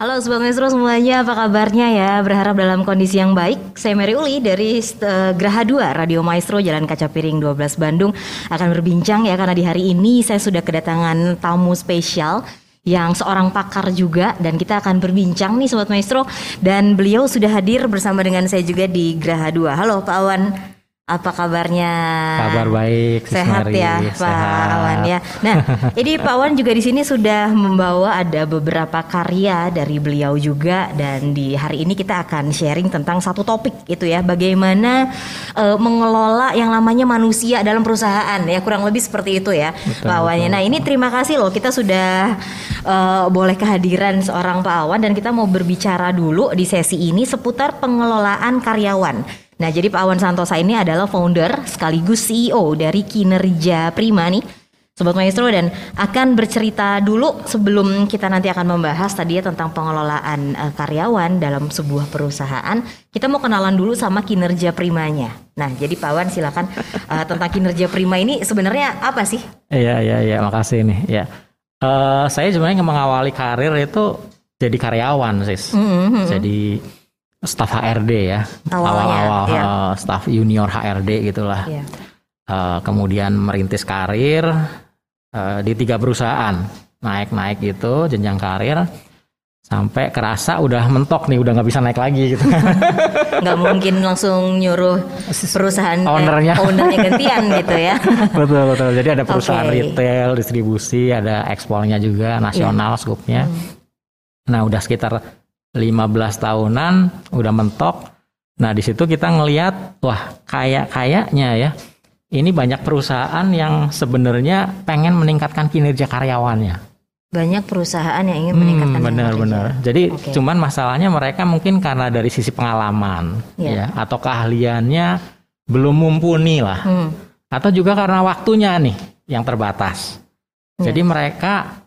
Halo Sobat Maestro semuanya, apa kabarnya ya? Berharap dalam kondisi yang baik. Saya Mary Uli dari uh, Graha 2 Radio Maestro Jalan Kaca Piring 12 Bandung akan berbincang ya karena di hari ini saya sudah kedatangan tamu spesial yang seorang pakar juga dan kita akan berbincang nih Sobat Maestro dan beliau sudah hadir bersama dengan saya juga di Graha 2. Halo Pak Awan. Apa kabarnya? Kabar baik, sehat ya Pak sehat. Awan ya. Nah, ini Pak Awan juga di sini sudah membawa ada beberapa karya dari beliau juga dan di hari ini kita akan sharing tentang satu topik itu ya, bagaimana uh, mengelola yang namanya manusia dalam perusahaan ya kurang lebih seperti itu ya betul, Pak Awan. Nah, ini terima kasih loh kita sudah uh, boleh kehadiran seorang Pak Awan dan kita mau berbicara dulu di sesi ini seputar pengelolaan karyawan. Nah, jadi Pak Awan Santosa ini adalah founder sekaligus CEO dari Kinerja Prima nih. Sobat Maestro dan akan bercerita dulu sebelum kita nanti akan membahas tadi ya tentang pengelolaan uh, karyawan dalam sebuah perusahaan. Kita mau kenalan dulu sama kinerja primanya. Nah, jadi Pak Awan silakan uh, tentang kinerja prima ini sebenarnya apa sih? Iya, iya, iya, makasih nih. Ya. Uh, saya sebenarnya mengawali karir itu jadi karyawan, Sis. Mm -hmm. Jadi staf HRD ya awal-awal ya. uh, staf junior HRD gitulah ya. uh, kemudian merintis karir uh, di tiga perusahaan naik-naik itu jenjang karir sampai kerasa udah mentok nih udah nggak bisa naik lagi gitu nggak mungkin langsung nyuruh perusahaan ownernya eh, ownernya gantian gitu ya betul betul jadi ada perusahaan okay. retail distribusi ada ekspornya juga nasional yeah. skupnya hmm. nah udah sekitar 15 tahunan udah mentok. Nah, di situ kita ngelihat wah, kayak-kayaknya ya. Ini banyak perusahaan yang sebenarnya pengen meningkatkan kinerja karyawannya. Banyak perusahaan yang ingin meningkatkan hmm, benar-benar. Jadi okay. cuman masalahnya mereka mungkin karena dari sisi pengalaman yeah. ya atau keahliannya belum mumpuni lah. Hmm. Atau juga karena waktunya nih yang terbatas. Yeah. Jadi mereka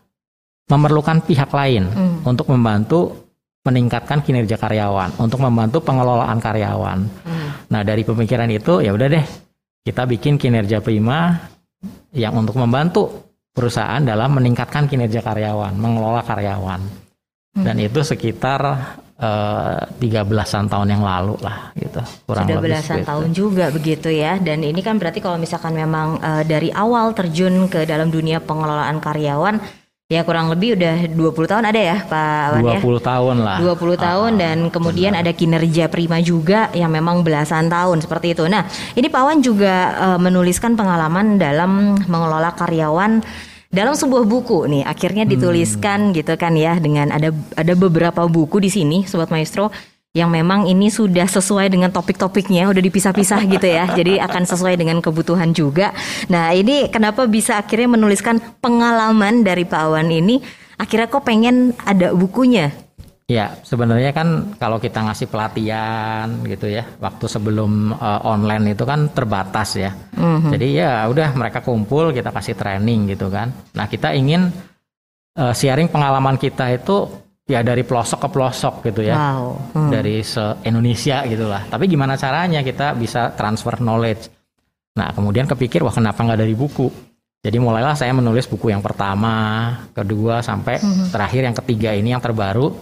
memerlukan pihak lain hmm. untuk membantu meningkatkan kinerja karyawan, untuk membantu pengelolaan karyawan. Hmm. Nah, dari pemikiran itu ya udah deh, kita bikin kinerja prima yang untuk membantu perusahaan dalam meningkatkan kinerja karyawan, mengelola karyawan. Hmm. Dan itu sekitar eh, tiga belasan tahun yang lalu lah gitu. Kurang Sudah belasan segitu. tahun juga begitu ya. Dan ini kan berarti kalau misalkan memang uh, dari awal terjun ke dalam dunia pengelolaan karyawan Ya kurang lebih udah 20 tahun ada ya Pak Awan 20 ya? 20 tahun lah. 20 tahun ah, dan kemudian benar. ada kinerja prima juga yang memang belasan tahun seperti itu. Nah, ini Pak Awan juga uh, menuliskan pengalaman dalam mengelola karyawan dalam sebuah buku nih. Akhirnya dituliskan hmm. gitu kan ya dengan ada ada beberapa buku di sini Sobat Maestro yang memang ini sudah sesuai dengan topik-topiknya, udah dipisah-pisah gitu ya. Jadi akan sesuai dengan kebutuhan juga. Nah, ini kenapa bisa akhirnya menuliskan pengalaman dari Pak Awan ini? Akhirnya kok pengen ada bukunya? Ya, sebenarnya kan kalau kita ngasih pelatihan gitu ya, waktu sebelum uh, online itu kan terbatas ya. Mm-hmm. Jadi ya udah mereka kumpul, kita kasih training gitu kan. Nah, kita ingin uh, sharing pengalaman kita itu ya dari pelosok ke pelosok gitu ya wow. hmm. dari se Indonesia gitulah tapi gimana caranya kita bisa transfer knowledge nah kemudian kepikir wah kenapa nggak dari buku jadi mulailah saya menulis buku yang pertama kedua sampai hmm. terakhir yang ketiga ini yang terbaru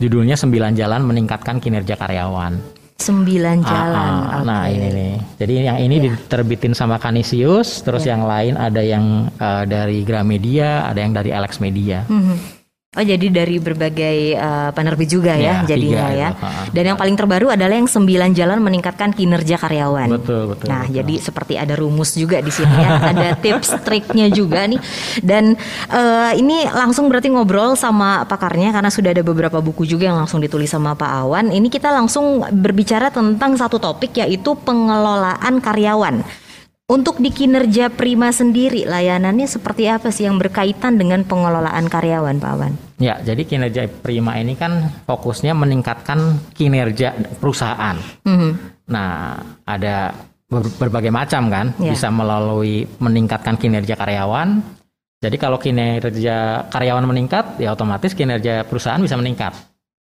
judulnya sembilan jalan meningkatkan kinerja karyawan sembilan ah, jalan ah, okay. nah ini nih jadi yang ini yeah. diterbitin sama Kanisius terus yeah. yang lain ada yang uh, dari Gramedia ada yang dari Alex Media hmm Oh jadi dari berbagai uh, penerbit juga ya, ya jadinya ya. Dan yang paling terbaru adalah yang sembilan jalan meningkatkan kinerja karyawan. Betul betul. Nah betul. jadi seperti ada rumus juga di sini ya, ada tips triknya juga nih. Dan uh, ini langsung berarti ngobrol sama pakarnya karena sudah ada beberapa buku juga yang langsung ditulis sama Pak Awan. Ini kita langsung berbicara tentang satu topik yaitu pengelolaan karyawan. Untuk di kinerja Prima sendiri, layanannya seperti apa sih yang berkaitan dengan pengelolaan karyawan, Pak Awan? Ya, jadi kinerja Prima ini kan fokusnya meningkatkan kinerja perusahaan. Mm-hmm. Nah, ada berbagai macam kan, yeah. bisa melalui meningkatkan kinerja karyawan. Jadi kalau kinerja karyawan meningkat, ya otomatis kinerja perusahaan bisa meningkat.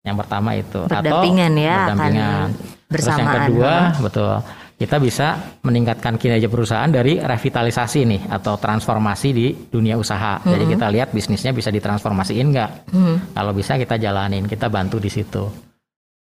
Yang pertama itu. Berdampingan atau ya, berdampingan. Terus yang kedua, betul kita bisa meningkatkan kinerja perusahaan dari revitalisasi nih atau transformasi di dunia usaha. Mm -hmm. Jadi kita lihat bisnisnya bisa ditransformasiin nggak? Mm -hmm. Kalau bisa kita jalanin, kita bantu di situ.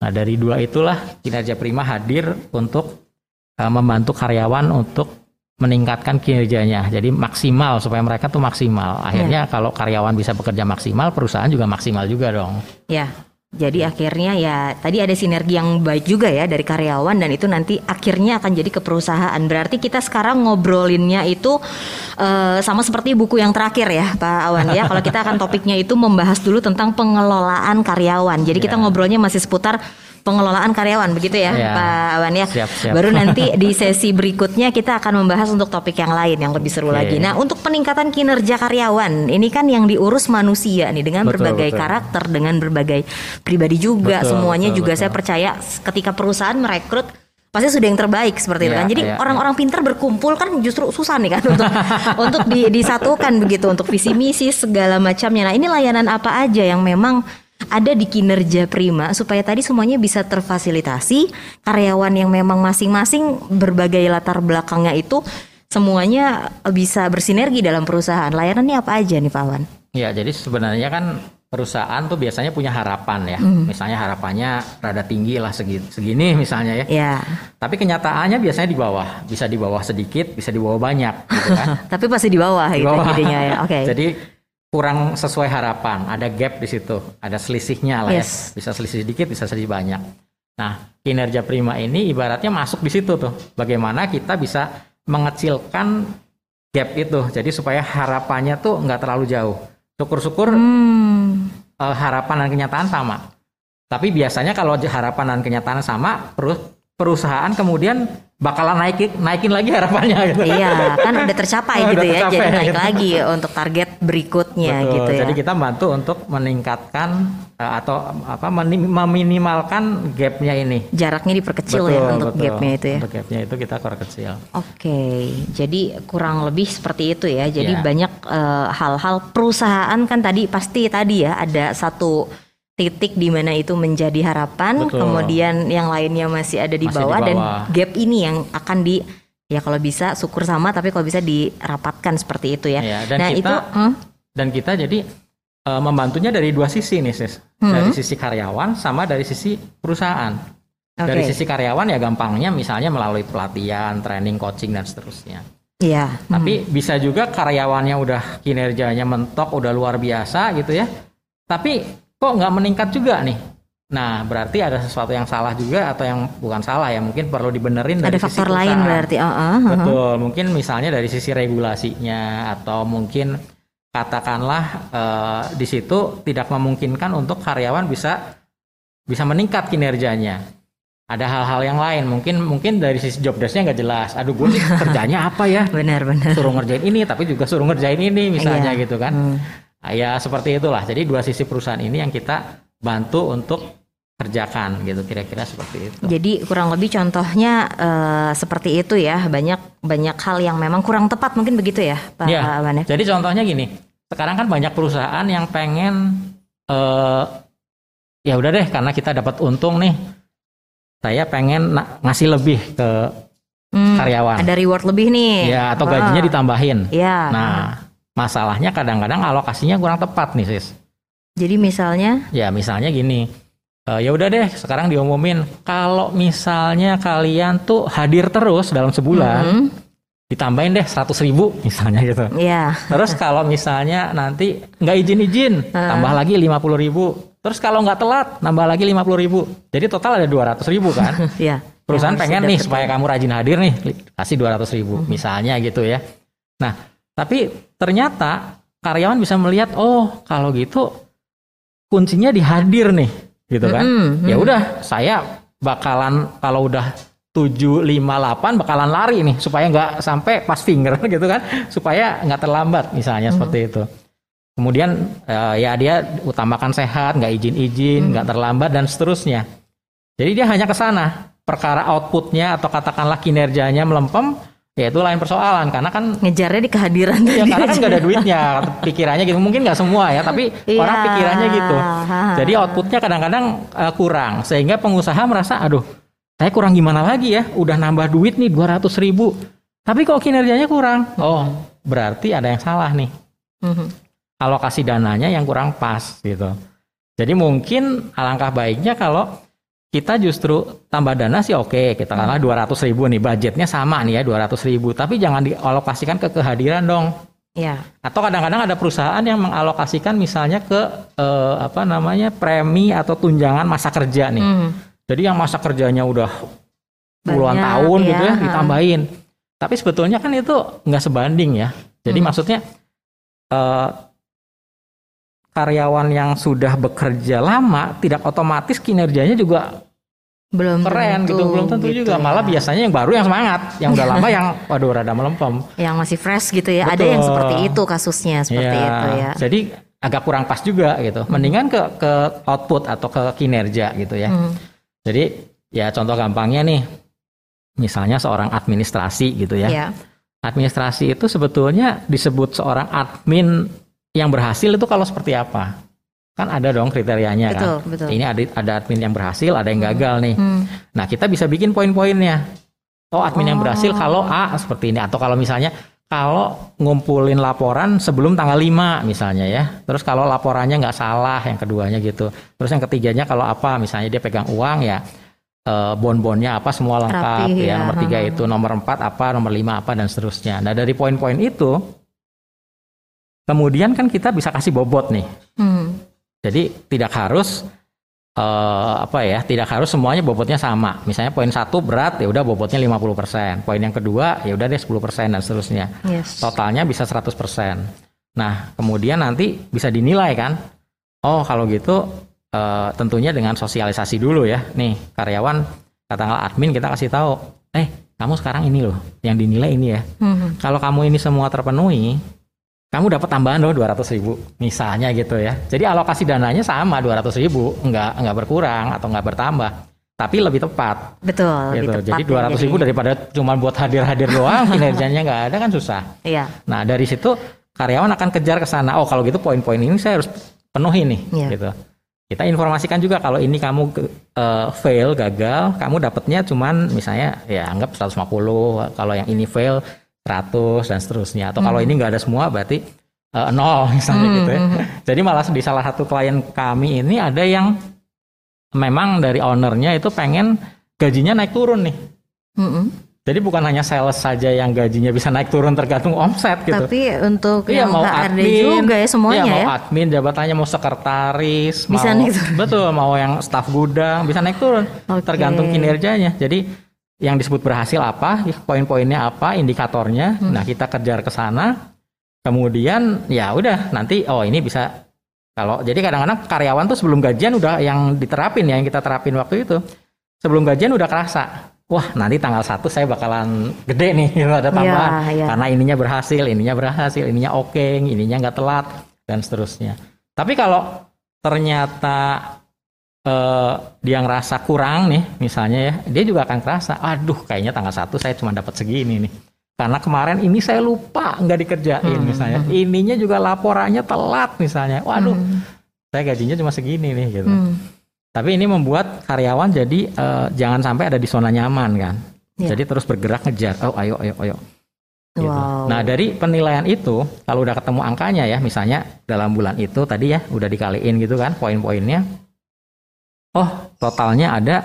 Nah dari dua itulah kinerja prima hadir untuk uh, membantu karyawan untuk meningkatkan kinerjanya. Jadi maksimal supaya mereka tuh maksimal. Akhirnya yeah. kalau karyawan bisa bekerja maksimal, perusahaan juga maksimal juga dong. Ya. Yeah. Jadi akhirnya ya tadi ada sinergi yang baik juga ya dari karyawan dan itu nanti akhirnya akan jadi ke perusahaan. Berarti kita sekarang ngobrolinnya itu uh, sama seperti buku yang terakhir ya Pak Awan ya. Kalau kita akan topiknya itu membahas dulu tentang pengelolaan karyawan. Jadi yeah. kita ngobrolnya masih seputar pengelolaan karyawan begitu ya, ya Pak Awan ya. Siap, siap. Baru nanti di sesi berikutnya kita akan membahas untuk topik yang lain yang lebih seru okay. lagi. Nah, untuk peningkatan kinerja karyawan, ini kan yang diurus manusia nih dengan betul, berbagai betul. karakter, dengan berbagai pribadi juga. Betul, Semuanya betul, juga betul. saya percaya ketika perusahaan merekrut pasti sudah yang terbaik seperti ya, itu iya, kan. Jadi iya, orang-orang ya, pintar berkumpul kan justru susah nih kan untuk untuk di, disatukan begitu untuk visi misi segala macamnya. Nah, ini layanan apa aja yang memang ada di kinerja prima supaya tadi semuanya bisa terfasilitasi karyawan yang memang masing-masing berbagai latar belakangnya itu semuanya bisa bersinergi dalam perusahaan layanannya apa aja nih Pak Wan? Ya jadi sebenarnya kan perusahaan tuh biasanya punya harapan ya mm. misalnya harapannya rada tinggi lah segini, segini misalnya ya. ya tapi kenyataannya biasanya di bawah bisa di bawah sedikit bisa di bawah banyak gitu kan tapi pasti di bawah, di gitu bawah. gitu ya oke okay. jadi kurang sesuai harapan, ada gap di situ, ada selisihnya lah ya. yes. ya. Bisa selisih sedikit, bisa selisih banyak. Nah, kinerja prima ini ibaratnya masuk di situ tuh. Bagaimana kita bisa mengecilkan gap itu, jadi supaya harapannya tuh nggak terlalu jauh. Syukur-syukur hmm. uh, harapan dan kenyataan sama. Tapi biasanya kalau harapan dan kenyataan sama, perusahaan kemudian bakalan naikin naikin lagi harapannya gitu. Iya, kan udah tercapai gitu udah ya, tercapai, jadi naik gitu. lagi untuk target berikutnya Betul, gitu ya. Jadi kita bantu untuk meningkatkan uh, atau apa meminimalkan gapnya ini. Jaraknya diperkecil ya betul, ya untuk betul. gapnya itu ya. Untuk gapnya itu kita perkecil. Oke, jadi kurang lebih seperti itu ya. Jadi yeah. banyak eh, hal-hal uh, perusahaan kan tadi pasti tadi ya ada satu titik di mana itu menjadi harapan, Betul. kemudian yang lainnya masih ada di, masih bawah, di bawah dan gap ini yang akan di ya kalau bisa syukur sama tapi kalau bisa dirapatkan seperti itu ya. ya dan nah kita, itu hmm? dan kita jadi uh, membantunya dari dua sisi nih sis, hmm. dari sisi karyawan sama dari sisi perusahaan. Okay. Dari sisi karyawan ya gampangnya misalnya melalui pelatihan, training, coaching dan seterusnya. Iya. Tapi hmm. bisa juga karyawannya udah kinerjanya mentok, udah luar biasa gitu ya. Tapi kok nggak meningkat juga nih? Nah, berarti ada sesuatu yang salah juga atau yang bukan salah ya, mungkin perlu dibenerin dari ada faktor lain berarti. Uh, uh. Betul, mungkin misalnya dari sisi regulasinya atau mungkin katakanlah uh, di situ tidak memungkinkan untuk karyawan bisa bisa meningkat kinerjanya. Ada hal-hal yang lain, mungkin mungkin dari sisi job desknya nggak jelas. Aduh, gue kerjanya apa ya? Benar, benar. Suruh ngerjain ini, tapi juga suruh ngerjain ini, misalnya iya. gitu kan. Hmm. Nah, ya seperti itulah. Jadi dua sisi perusahaan ini yang kita bantu untuk kerjakan gitu kira-kira seperti itu. Jadi kurang lebih contohnya uh, seperti itu ya banyak banyak hal yang memang kurang tepat mungkin begitu ya Pak ya, Wane. Jadi contohnya gini, sekarang kan banyak perusahaan yang pengen uh, ya udah deh karena kita dapat untung nih, saya pengen ngasih lebih ke hmm, karyawan. Ada reward lebih nih. Ya atau gajinya oh. ditambahin. Ya. Nah Masalahnya kadang-kadang alokasinya kurang tepat nih sis. Jadi misalnya? Ya misalnya gini, uh, ya udah deh sekarang diumumin kalau misalnya kalian tuh hadir terus dalam sebulan, mm -hmm. ditambahin deh seratus ribu misalnya gitu. Iya. Yeah. Terus kalau misalnya nanti nggak izin-izin, uh. tambah lagi lima puluh ribu. Terus kalau nggak telat, nambah lagi lima puluh ribu. Jadi total ada dua ratus ribu kan? Iya. Perusahaan ya, pengen nih supaya kamu rajin hadir nih, kasih dua ratus ribu, mm -hmm. misalnya gitu ya. Nah tapi ternyata karyawan bisa melihat, oh kalau gitu kuncinya di hadir nih, gitu kan? Mm -hmm. Ya udah, saya bakalan kalau udah 758 bakalan lari nih supaya nggak sampai pas finger gitu kan, supaya nggak terlambat misalnya mm -hmm. seperti itu. Kemudian uh, ya dia utamakan sehat, nggak izin-izin, nggak -hmm. terlambat dan seterusnya. Jadi dia hanya ke sana. Perkara outputnya atau katakanlah kinerjanya melempem, Ya itu lain persoalan karena kan ngejarnya di kehadiran. Ya karena kan gak ada duitnya, pikirannya gitu. Mungkin nggak semua ya, tapi ya. orang pikirannya gitu. Jadi outputnya kadang-kadang uh, kurang sehingga pengusaha merasa, aduh, saya kurang gimana lagi ya? Udah nambah duit nih 200 ribu. Tapi kok kinerjanya kurang? Oh, berarti ada yang salah nih. Mm-hmm. Alokasi dananya yang kurang pas gitu. Jadi mungkin alangkah baiknya kalau kita justru tambah dana sih oke, kita katakanlah mm-hmm. 200 ribu nih, budgetnya sama nih ya 200 ribu. Tapi jangan dialokasikan ke kehadiran dong. Ya. Atau kadang-kadang ada perusahaan yang mengalokasikan misalnya ke eh, apa namanya premi atau tunjangan masa kerja nih. Mm jadi yang masa kerjanya udah puluhan Banyak, tahun ya. gitu ya ditambahin. Tapi sebetulnya kan itu nggak sebanding ya. Jadi hmm. maksudnya uh, karyawan yang sudah bekerja lama tidak otomatis kinerjanya juga belum keren tentu, gitu belum tentu gitu juga ya. malah biasanya yang baru yang semangat yang udah lama yang waduh rada melempem yang masih fresh gitu ya Betul. ada yang seperti itu kasusnya seperti ya, itu ya jadi agak kurang pas juga gitu mendingan ke ke output atau ke kinerja gitu ya hmm. Jadi ya contoh gampangnya nih, misalnya seorang administrasi gitu ya. Yeah. Administrasi itu sebetulnya disebut seorang admin yang berhasil itu kalau seperti apa? Kan ada dong kriterianya betul, kan. Betul. Ini ada ada admin yang berhasil, ada yang hmm. gagal nih. Hmm. Nah kita bisa bikin poin-poinnya. Oh admin oh. yang berhasil kalau A seperti ini atau kalau misalnya kalau ngumpulin laporan sebelum tanggal 5 misalnya ya. Terus kalau laporannya nggak salah yang keduanya gitu. Terus yang ketiganya kalau apa misalnya dia pegang uang ya eh, bon-bonnya apa semua lengkap Rapi, ya. ya. Nomor tiga itu, nomor empat apa, nomor lima apa dan seterusnya. Nah dari poin-poin itu kemudian kan kita bisa kasih bobot nih. Hmm. Jadi tidak harus uh, apa ya tidak harus semuanya bobotnya sama misalnya poin satu berat ya udah bobotnya 50% poin yang kedua ya udah deh 10% dan seterusnya yes. totalnya bisa 100% nah kemudian nanti bisa dinilai kan oh kalau gitu uh, tentunya dengan sosialisasi dulu ya nih karyawan katakanlah admin kita kasih tahu eh kamu sekarang ini loh yang dinilai ini ya mm-hmm. kalau kamu ini semua terpenuhi kamu dapat tambahan loh 200 ribu misalnya gitu ya. Jadi alokasi dananya sama 200 ribu. Nggak nggak berkurang atau nggak bertambah. Tapi lebih tepat. Betul gitu. lebih tepat jadi 200 ya, ribu daripada cuma buat hadir-hadir doang kinerjanya nggak ada kan susah. Iya. Nah dari situ karyawan akan kejar ke sana. Oh kalau gitu poin-poin ini saya harus penuhi nih iya. gitu. Kita informasikan juga kalau ini kamu uh, fail gagal kamu dapatnya cuman misalnya ya anggap 150 kalau yang ini fail 100 dan seterusnya. Atau hmm. kalau ini nggak ada semua berarti uh, nol misalnya hmm. gitu ya. Hmm. Jadi malah di salah satu klien kami ini ada yang memang dari ownernya itu pengen gajinya naik turun nih. Hmm. Jadi bukan hanya sales saja yang gajinya bisa naik turun tergantung omset gitu. Tapi untuk iya, yang mau HRD admin, juga ya semuanya iya, mau ya. admin jabatannya mau sekretaris, bisa mau, naik turun. Betul, mau yang staf gudang bisa naik turun. Okay. Tergantung kinerjanya. Jadi yang disebut berhasil apa, poin-poinnya apa, indikatornya. Hmm. Nah, kita kejar ke sana. Kemudian ya udah nanti oh ini bisa kalau jadi kadang-kadang karyawan tuh sebelum gajian udah yang diterapin ya yang kita terapin waktu itu. Sebelum gajian udah kerasa. Wah, nanti tanggal satu saya bakalan gede nih gitu, ada tambahan. Ya, ya. Karena ininya berhasil, ininya berhasil, ininya oke, okay, ininya nggak telat dan seterusnya. Tapi kalau ternyata uh, dia ngerasa kurang nih misalnya ya dia juga akan kerasa aduh kayaknya tanggal satu saya cuma dapat segini nih karena kemarin ini saya lupa nggak dikerjain hmm. misalnya ininya juga laporannya telat misalnya waduh hmm. saya gajinya cuma segini nih gitu hmm. tapi ini membuat karyawan jadi uh, jangan sampai ada di zona nyaman kan yeah. jadi terus bergerak ngejar oh ayo ayo ayo Gitu. Wow. Nah dari penilaian itu kalau udah ketemu angkanya ya misalnya dalam bulan itu tadi ya udah dikaliin gitu kan poin-poinnya oh totalnya ada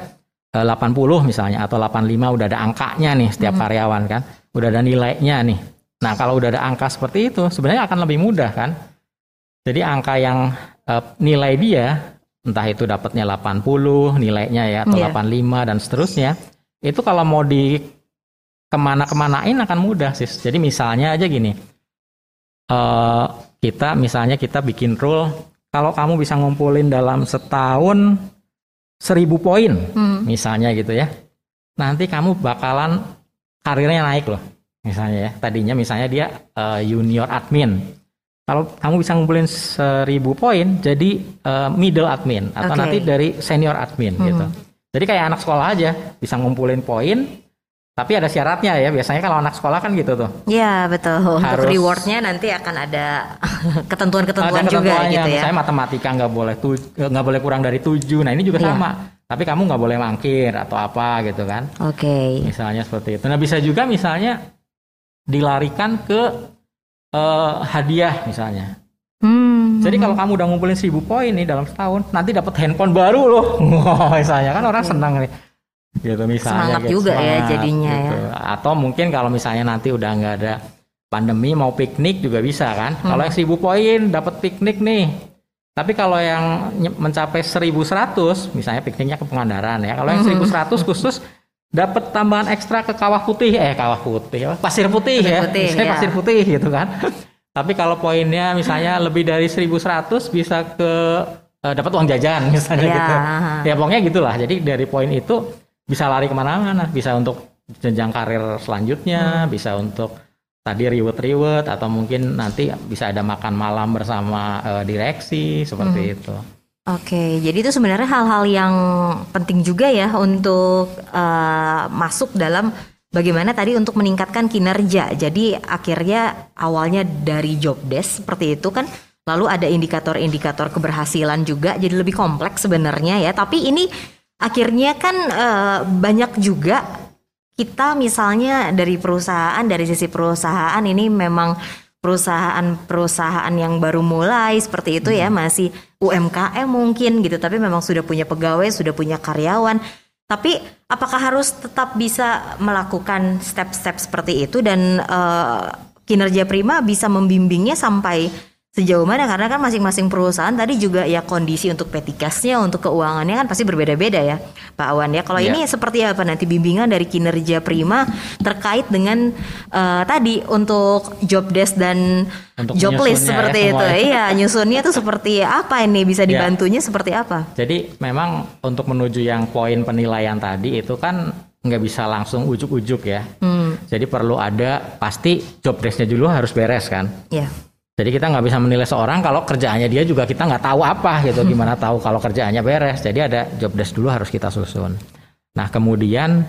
80 eh, misalnya atau 85 udah ada angkanya nih setiap hmm. karyawan kan, udah ada nilainya nih. Nah kalau udah ada angka seperti itu sebenarnya akan lebih mudah kan. Jadi angka yang uh, nilai dia entah itu dapatnya 80 nilainya ya atau yeah. 85 dan seterusnya itu kalau mau di ke mana-kemanain akan mudah sih. Jadi misalnya aja gini, uh, kita misalnya kita bikin rule kalau kamu bisa ngumpulin dalam setahun seribu poin hmm. misalnya gitu ya nanti kamu bakalan karirnya naik loh misalnya ya tadinya misalnya dia uh, junior admin kalau kamu bisa ngumpulin seribu poin jadi uh, middle admin atau okay. nanti dari senior admin hmm. gitu jadi kayak anak sekolah aja bisa ngumpulin poin Tapi ada syaratnya ya. Biasanya kalau anak sekolah kan gitu tuh. Iya betul. Harus, Untuk rewardnya nanti akan ada ketentuan-ketentuan juga gitu ya. Misalnya matematika nggak boleh nggak boleh kurang dari tujuh. Nah ini juga ya. sama. Tapi kamu nggak boleh mangkir atau apa gitu kan. Oke. Okay. Misalnya seperti itu. Nah bisa juga misalnya dilarikan ke uh, hadiah misalnya. Hmm. Jadi kalau kamu udah ngumpulin seribu poin nih dalam setahun, nanti dapat handphone baru loh. misalnya kan orang senang nih gitu misalnya semangat gitu, juga ya semangat, ya jadinya gitu. ya atau mungkin kalau misalnya nanti udah nggak ada pandemi mau piknik juga bisa kan hmm. kalau yang seribu poin dapat piknik nih tapi kalau yang mencapai 1100 misalnya pikniknya ke Pangandaran ya kalau yang 1100 hmm. khusus dapat tambahan ekstra ke kawah putih eh kawah putih pasir putih pasir ya putih, ya. pasir putih gitu kan tapi kalau poinnya misalnya lebih dari 1100 bisa ke uh, dapat uang jajan misalnya ya. gitu ya pokoknya gitulah jadi dari poin itu bisa lari ke mana-mana, bisa untuk jenjang karir selanjutnya, hmm. bisa untuk tadi reward-reward atau mungkin nanti bisa ada makan malam bersama uh, direksi seperti hmm. itu. Oke, jadi itu sebenarnya hal-hal yang penting juga ya untuk uh, masuk dalam bagaimana tadi untuk meningkatkan kinerja. Jadi akhirnya awalnya dari job desk seperti itu kan, lalu ada indikator-indikator keberhasilan juga, jadi lebih kompleks sebenarnya ya. Tapi ini akhirnya kan uh, banyak juga kita misalnya dari perusahaan dari sisi perusahaan ini memang perusahaan-perusahaan yang baru mulai seperti itu ya hmm. masih UMKM mungkin gitu tapi memang sudah punya pegawai sudah punya karyawan tapi apakah harus tetap bisa melakukan step-step seperti itu dan uh, kinerja prima bisa membimbingnya sampai sejauh mana karena kan masing-masing perusahaan tadi juga ya kondisi untuk petikasnya untuk keuangannya kan pasti berbeda-beda ya Pak Awan ya kalau ya. ini seperti apa nanti bimbingan dari kinerja Prima terkait dengan uh, tadi untuk job desk dan untuk job list ya, seperti ya, itu iya nyusunnya itu seperti apa ini bisa ya. dibantunya ya. seperti apa jadi memang untuk menuju yang poin penilaian tadi itu kan nggak bisa langsung ujuk-ujuk ya hmm. jadi perlu ada pasti job desknya dulu harus beres kan ya jadi kita nggak bisa menilai seorang kalau kerjaannya dia juga kita nggak tahu apa gitu. Gimana tahu kalau kerjaannya beres. Jadi ada job desk dulu harus kita susun. Nah kemudian,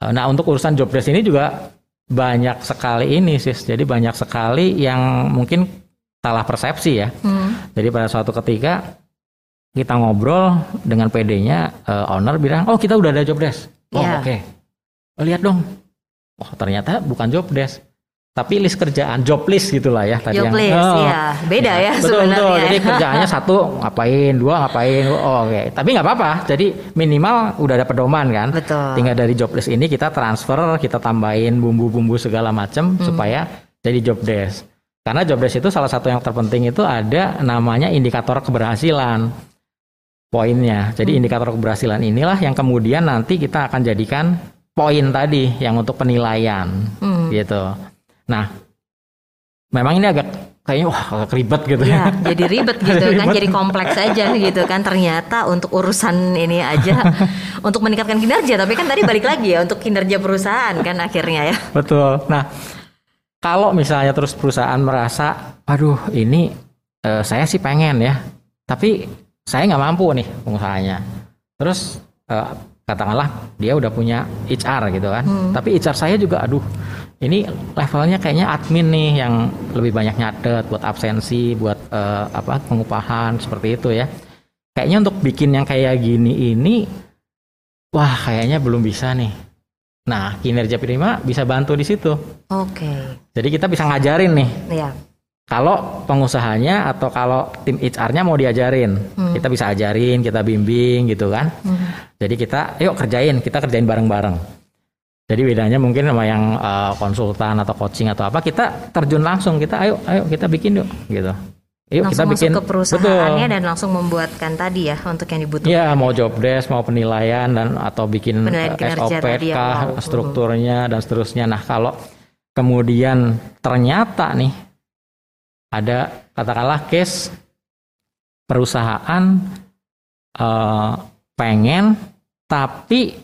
eh, nah untuk urusan job desk ini juga banyak sekali ini sih. Jadi banyak sekali yang mungkin salah persepsi ya. Hmm. Jadi pada suatu ketika kita ngobrol dengan PD-nya, uh, eh, owner bilang, oh kita udah ada job desk. Oh yeah. oke, okay. lihat dong. Oh ternyata bukan job desk tapi list kerjaan job list gitulah ya tadi job yang, list oh, ya beda ya, ya betul. sebenarnya. Betul jadi kerjaannya satu ngapain dua ngapain oh, oke. Okay. tapi nggak apa-apa. Jadi minimal udah ada pedoman kan. Betul. Tinggal dari job list ini kita transfer kita tambahin bumbu-bumbu segala macam hmm. supaya jadi job desk. Karena job desk itu salah satu yang terpenting itu ada namanya indikator keberhasilan poinnya. Jadi hmm. indikator keberhasilan inilah yang kemudian nanti kita akan jadikan poin tadi yang untuk penilaian hmm. gitu Nah, memang ini agak kayaknya wah agak ribet gitu ya. ya. Jadi ribet gitu kan, jadi kompleks aja gitu kan. Ternyata untuk urusan ini aja untuk meningkatkan kinerja, tapi kan tadi balik lagi ya untuk kinerja perusahaan kan akhirnya ya. Betul. Nah, kalau misalnya terus perusahaan merasa, aduh ini uh, saya sih pengen ya, tapi saya nggak mampu nih pengusahanya. Terus uh, katakanlah dia udah punya HR gitu kan, hmm. tapi HR saya juga aduh ini levelnya kayaknya admin nih yang lebih banyak nyatet buat absensi, buat uh, apa pengupahan seperti itu ya. Kayaknya untuk bikin yang kayak gini ini, wah kayaknya belum bisa nih. Nah kinerja prima bisa bantu di situ. Oke. Okay. Jadi kita bisa ngajarin nih. Iya. Kalau pengusahanya atau kalau tim HR-nya mau diajarin, hmm. kita bisa ajarin, kita bimbing gitu kan. Hmm. Jadi kita, yuk kerjain, kita kerjain bareng-bareng. Jadi bedanya mungkin sama yang uh, konsultan atau coaching atau apa kita terjun langsung kita ayo ayo kita bikin yuk gitu. Yuk langsung kita bikin ke perusahaannya betul. dan langsung membuatkan tadi ya untuk yang dibutuhkan. Iya, mau job desk, mau penilaian dan atau bikin SOP kah, wow. strukturnya dan seterusnya. Nah, kalau kemudian ternyata nih ada katakanlah case perusahaan uh, pengen tapi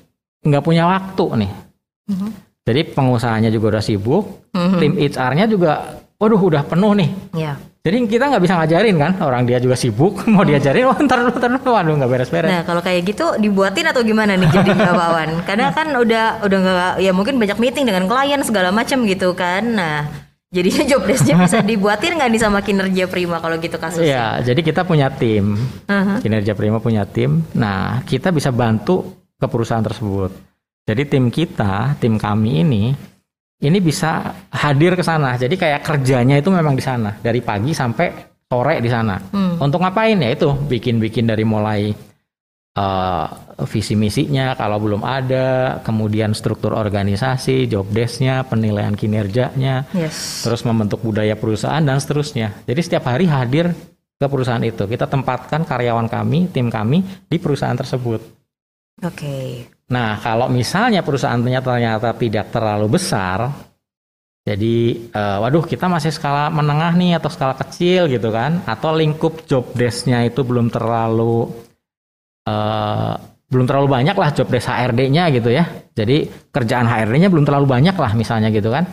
nggak punya waktu nih hmm Jadi pengusahanya juga udah sibuk, mm-hmm. tim HR-nya juga, waduh udah penuh nih. Yeah. Jadi kita nggak bisa ngajarin kan, orang dia juga sibuk, mau diajarin, oh ntar dulu, ntar dulu, waduh nggak beres-beres. Nah kalau kayak gitu dibuatin atau gimana nih jadi Wawan? Karena kan udah udah nggak, ya mungkin banyak meeting dengan klien segala macam gitu kan. Nah jadinya job desknya bisa dibuatin nggak nih sama kinerja Prima kalau gitu kasusnya? Iya, jadi kita punya tim, uh-huh. kinerja Prima punya tim. Nah kita bisa bantu ke perusahaan tersebut. Jadi tim kita, tim kami ini ini bisa hadir ke sana. Jadi kayak kerjanya itu memang di sana dari pagi sampai sore di sana. Hmm. Untuk ngapain ya itu bikin-bikin dari mulai uh, visi misinya kalau belum ada, kemudian struktur organisasi, job desknya, penilaian kinerjanya, yes. terus membentuk budaya perusahaan dan seterusnya. Jadi setiap hari hadir ke perusahaan itu. Kita tempatkan karyawan kami, tim kami di perusahaan tersebut. Oke. Okay. Nah, kalau misalnya perusahaannya ternyata tidak terlalu besar, jadi uh, waduh kita masih skala menengah nih atau skala kecil gitu kan, atau lingkup job desk-nya itu belum terlalu uh, belum terlalu banyak lah job desk HRD-nya gitu ya. Jadi kerjaan HRD-nya belum terlalu banyak lah misalnya gitu kan.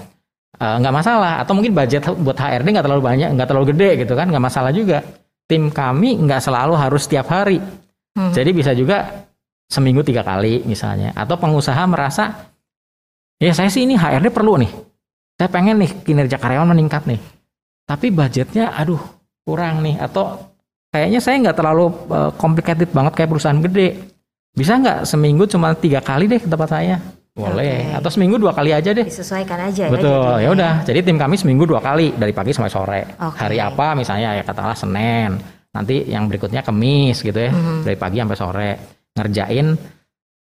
Uh, nggak masalah atau mungkin budget buat HRD nggak terlalu banyak nggak terlalu gede gitu kan nggak masalah juga tim kami nggak selalu harus setiap hari hmm. jadi bisa juga seminggu tiga kali misalnya. Atau pengusaha merasa ya saya sih ini HRD perlu nih. Saya pengen nih kinerja karyawan meningkat nih. Tapi budgetnya aduh kurang nih. Atau kayaknya saya nggak terlalu uh, complicated banget kayak perusahaan gede. Bisa nggak seminggu cuma tiga kali deh ke tempat saya? Boleh. Okay. atau seminggu dua kali aja deh. Disesuaikan aja ya betul. ya udah. Jadi tim kami seminggu dua kali. Dari pagi sampai sore. Okay. hari apa misalnya ya katakanlah senin. Nanti yang berikutnya kemis gitu ya. Mm -hmm. dari pagi sampai sore ngerjain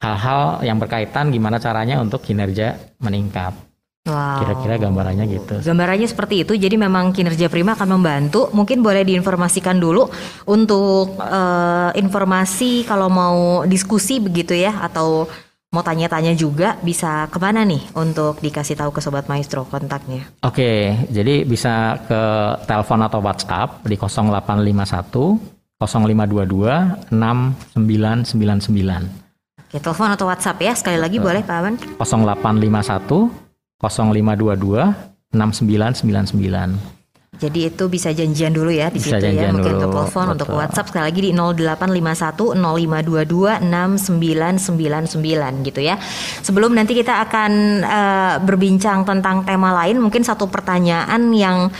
hal-hal yang berkaitan gimana caranya untuk kinerja meningkat. Wow. Kira-kira gambarannya gitu. Gambarannya seperti itu. Jadi memang kinerja Prima akan membantu. Mungkin boleh diinformasikan dulu untuk uh, informasi kalau mau diskusi begitu ya atau mau tanya-tanya juga bisa ke mana nih untuk dikasih tahu ke sobat maestro kontaknya? Oke, jadi bisa ke telepon atau WhatsApp di 0851 0522 6999. Oke, telepon atau WhatsApp ya. Sekali lagi boleh Pak Awan. 0851 0522 6999. Jadi itu bisa janjian dulu ya di bisa situ ya. Mungkin untuk telepon, untuk WhatsApp sekali lagi di 0851 0522 6999 gitu ya. Sebelum nanti kita akan uh, berbincang tentang tema lain, mungkin satu pertanyaan yang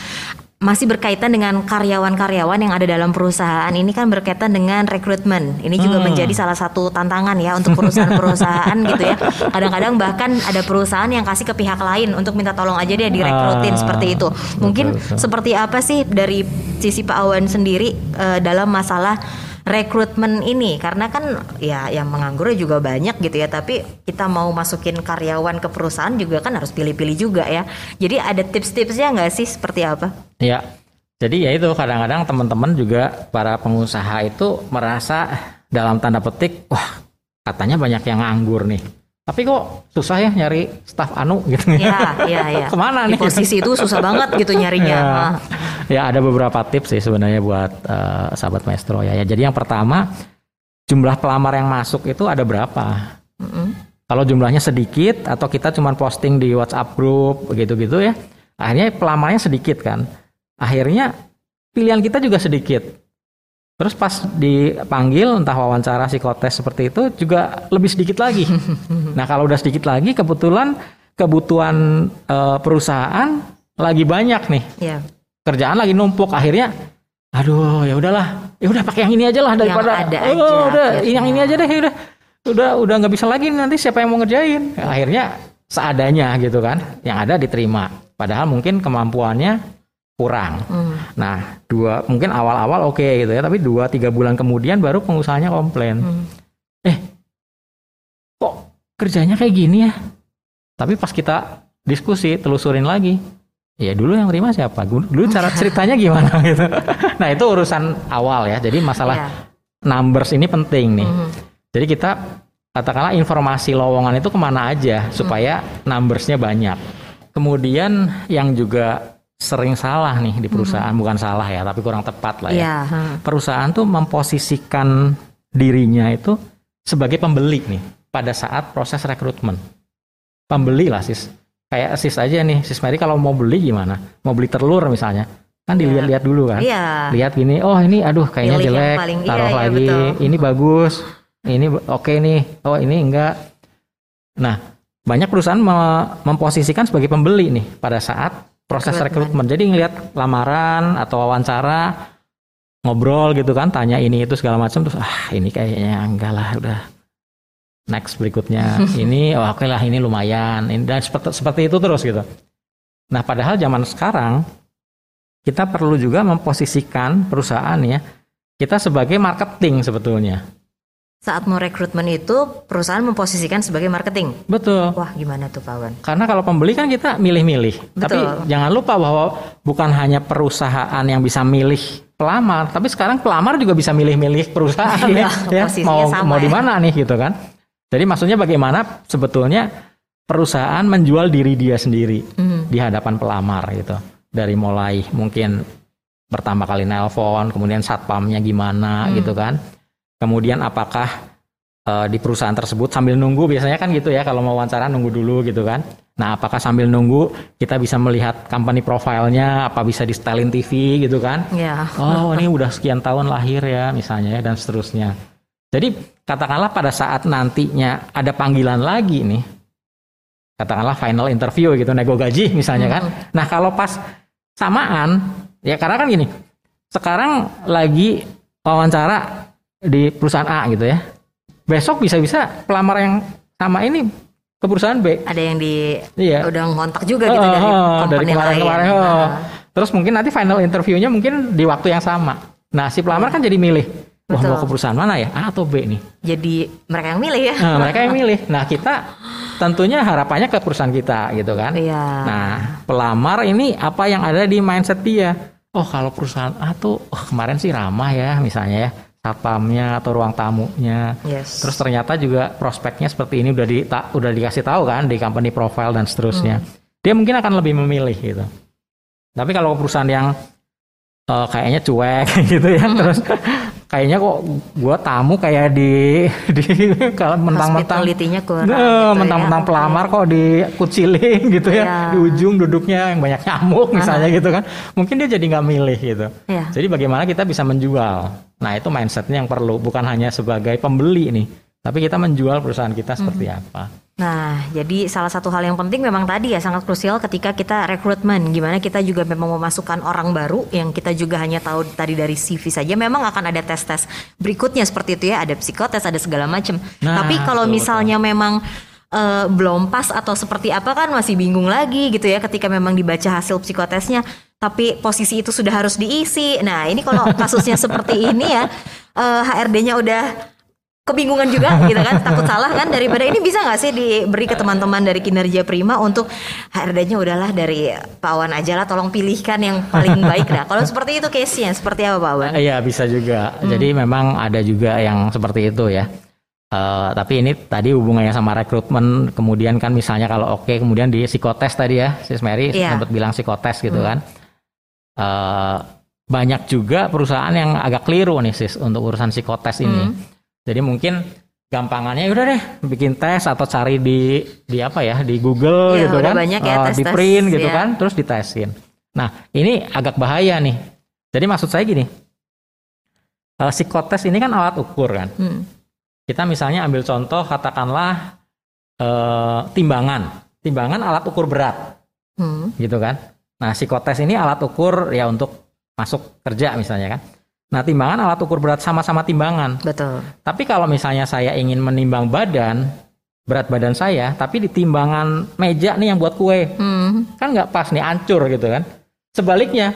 masih berkaitan dengan karyawan-karyawan yang ada dalam perusahaan ini kan berkaitan dengan rekrutmen. Ini juga hmm. menjadi salah satu tantangan ya untuk perusahaan-perusahaan gitu ya. Kadang-kadang bahkan ada perusahaan yang kasih ke pihak lain untuk minta tolong aja dia direkrutin ah, seperti itu. Mungkin betul, betul. seperti apa sih dari sisi Pak Awan sendiri uh, dalam masalah rekrutmen ini. Karena kan ya yang menganggur juga banyak gitu ya. Tapi kita mau masukin karyawan ke perusahaan juga kan harus pilih-pilih juga ya. Jadi ada tips-tipsnya nggak sih? Seperti apa? Ya jadi ya itu kadang-kadang teman-teman juga para pengusaha itu merasa dalam tanda petik wah katanya banyak yang nganggur nih tapi kok susah ya nyari staff anu gitu. Ya ya ya ke mana nih? di posisi itu susah banget gitu nyarinya. Ya, ya ada beberapa tips sih sebenarnya buat uh, sahabat maestro ya. ya. Jadi yang pertama jumlah pelamar yang masuk itu ada berapa? Mm -hmm. kalau jumlahnya sedikit atau kita cuma posting di WhatsApp grup gitu-gitu ya akhirnya pelamarnya sedikit kan. Akhirnya pilihan kita juga sedikit Terus pas dipanggil entah wawancara psikotes seperti itu juga lebih sedikit lagi. nah kalau udah sedikit lagi kebetulan kebutuhan e, perusahaan lagi banyak nih. Yeah. Kerjaan lagi numpuk akhirnya aduh ya udahlah ya udah pakai yang ini aja lah daripada yang ada oh, aja, udah ya, yang ini aja deh ya udah udah udah nggak bisa lagi nanti siapa yang mau ngerjain akhirnya seadanya gitu kan yang ada diterima padahal mungkin kemampuannya kurang. Hmm. Nah, dua mungkin awal-awal oke okay, gitu ya, tapi dua tiga bulan kemudian baru pengusahanya komplain. Hmm. Eh, kok kerjanya kayak gini ya? Tapi pas kita diskusi, telusurin lagi, ya dulu yang terima siapa? Dulu cara ceritanya gimana gitu. Nah itu urusan awal ya. Jadi masalah yeah. numbers ini penting nih. Hmm. Jadi kita katakanlah informasi lowongan itu ke mana aja supaya hmm. numbersnya banyak. Kemudian yang juga sering salah nih di perusahaan, hmm. bukan salah ya, tapi kurang tepat lah ya. Yeah. Hmm. Perusahaan tuh memposisikan dirinya itu sebagai pembeli nih pada saat proses rekrutmen. Pembeli lah sis. Kayak sis aja nih, sis Mary kalau mau beli gimana? Mau beli telur misalnya. kan dilihat-lihat dulu kan Iya. lihat gini oh ini aduh kayaknya Pilih jelek paling- iya, taruh iya, lagi betul. ini bagus ini oke nih oh ini enggak nah banyak perusahaan me- memposisikan sebagai pembeli nih pada saat proses Rekrutmen. rekrutmen. Jadi ngelihat lamaran atau wawancara ngobrol gitu kan tanya ini itu segala macam terus ah ini kayaknya enggak lah udah next berikutnya. Ini oh, oke lah ini lumayan. Ini dan seperti seperti itu terus gitu. Nah padahal zaman sekarang kita perlu juga memposisikan perusahaan ya kita sebagai marketing sebetulnya Saat mau rekrutmen itu perusahaan memposisikan sebagai marketing. betul Wah, gimana tuh Pak Wan? karena kalau pembeli kan kita milih-milih tapi jangan lupa bahwa bukan hanya perusahaan yang bisa milih pelamar tapi sekarang pelamar juga bisa milih-milih perusahaan Iya, ya, ya mau sama mau di ya. mana nih gitu kan jadi maksudnya bagaimana sebetulnya perusahaan menjual diri dia sendiri Hmm. di hadapan pelamar gitu. Dari mulai mungkin pertama kali nelpon, kemudian satpamnya gimana Hmm. gitu kan. Kemudian apakah eh, di perusahaan tersebut sambil nunggu biasanya kan gitu ya kalau mau wawancara nunggu dulu gitu kan. Nah, apakah sambil nunggu kita bisa melihat company profilnya, apa bisa di setelin TV gitu kan? Ya. Oh, ini udah sekian tahun lahir ya misalnya ya, dan seterusnya. Jadi katakanlah pada saat nantinya ada panggilan lagi nih, katakanlah final interview gitu, nego gaji misalnya kan. Nah kalau pas samaan, ya karena kan gini, sekarang lagi wawancara di perusahaan A gitu ya, besok bisa-bisa pelamar yang sama ini ke perusahaan B. Ada yang di Iya. udah ngontak juga gitu Oh, dari oh, company dari kemarin-kemarin. lain. oh. Nah, Terus mungkin nanti final interviewnya mungkin di waktu yang sama. Nah si pelamar kan jadi milih, wah Betul. mau ke perusahaan mana ya, A atau B nih? jadi mereka yang milih ya. Nah, mereka yang milih. Nah kita tentunya harapannya ke perusahaan kita gitu kan. Iya. Nah pelamar ini apa yang ada di mindset dia? Oh kalau perusahaan A tuh oh, kemarin sih ramah ya misalnya ya satpamnya atau ruang tamunya. Yes. Terus ternyata juga prospeknya seperti ini udah di ta- udah dikasih tahu kan di company profile dan seterusnya. Dia mungkin akan lebih memilih gitu. Tapi kalau perusahaan yang eh, kayaknya cuek gitu ya, terus kayaknya kok gua tamu kayak di di kalau mentang-mentang kurang. Nah, gitu ya. mentang-mentang pelamar kok dikucilin gitu ya, Iya. di ujung duduknya yang banyak nyamuk misalnya gitu kan. Mungkin dia jadi nggak milih gitu. Iya. Jadi bagaimana kita bisa menjual? Nah itu mindsetnya yang perlu, bukan hanya sebagai pembeli nih, tapi kita menjual perusahaan kita seperti Hmm. apa. Nah, jadi salah satu hal yang penting memang tadi ya sangat krusial ketika kita rekrutmen. Gimana kita juga memang memasukkan orang baru yang kita juga hanya tahu tadi dari CV saja. Memang akan ada tes-tes berikutnya seperti itu ya, ada psikotes, ada segala macam. Nah, Tapi kalau betul, misalnya memang eh, belum pas atau seperti apa kan masih bingung lagi gitu ya ketika memang dibaca hasil psikotesnya. Tapi posisi itu sudah harus diisi. Nah, ini kalau kasusnya seperti ini ya, eh, HRD-nya udah kebingungan juga gitu kan takut salah kan daripada ini bisa nggak sih diberi ke teman-teman dari kinerja prima untuk HRD-nya udahlah dari Pak Wan aja lah tolong pilihkan yang paling baik nah kalau seperti itu case-nya seperti apa Pak Wan? Iya bisa juga. Hmm. Jadi memang ada juga yang seperti itu ya. Eh, tapi ini tadi hubungannya sama rekrutmen, kemudian kan misalnya kalau oke, kemudian di psikotes tadi ya, Sis Mary Iya. sempat bilang psikotes gitu kan. Eh, banyak juga perusahaan yang agak keliru nih Sis untuk urusan psikotes ini. Jadi mungkin gampangannya udah deh bikin tes atau cari di di apa ya di Google Iya, gitu kan, banyak ya Eh, di print gitu ya. kan, terus ditesin. Nah ini agak bahaya nih. Jadi maksud saya gini, eh, psikotes ini kan alat ukur kan. Hmm. Kita misalnya ambil contoh katakanlah eh, timbangan, timbangan alat ukur berat Hmm. gitu kan. Nah psikotes ini alat ukur ya untuk masuk kerja misalnya kan. Nah timbangan alat ukur berat sama-sama timbangan. Betul. Tapi kalau misalnya saya ingin menimbang badan, berat badan saya, tapi di timbangan meja nih yang buat kue, Hmm. kan nggak pas nih, ancur gitu kan. Sebaliknya,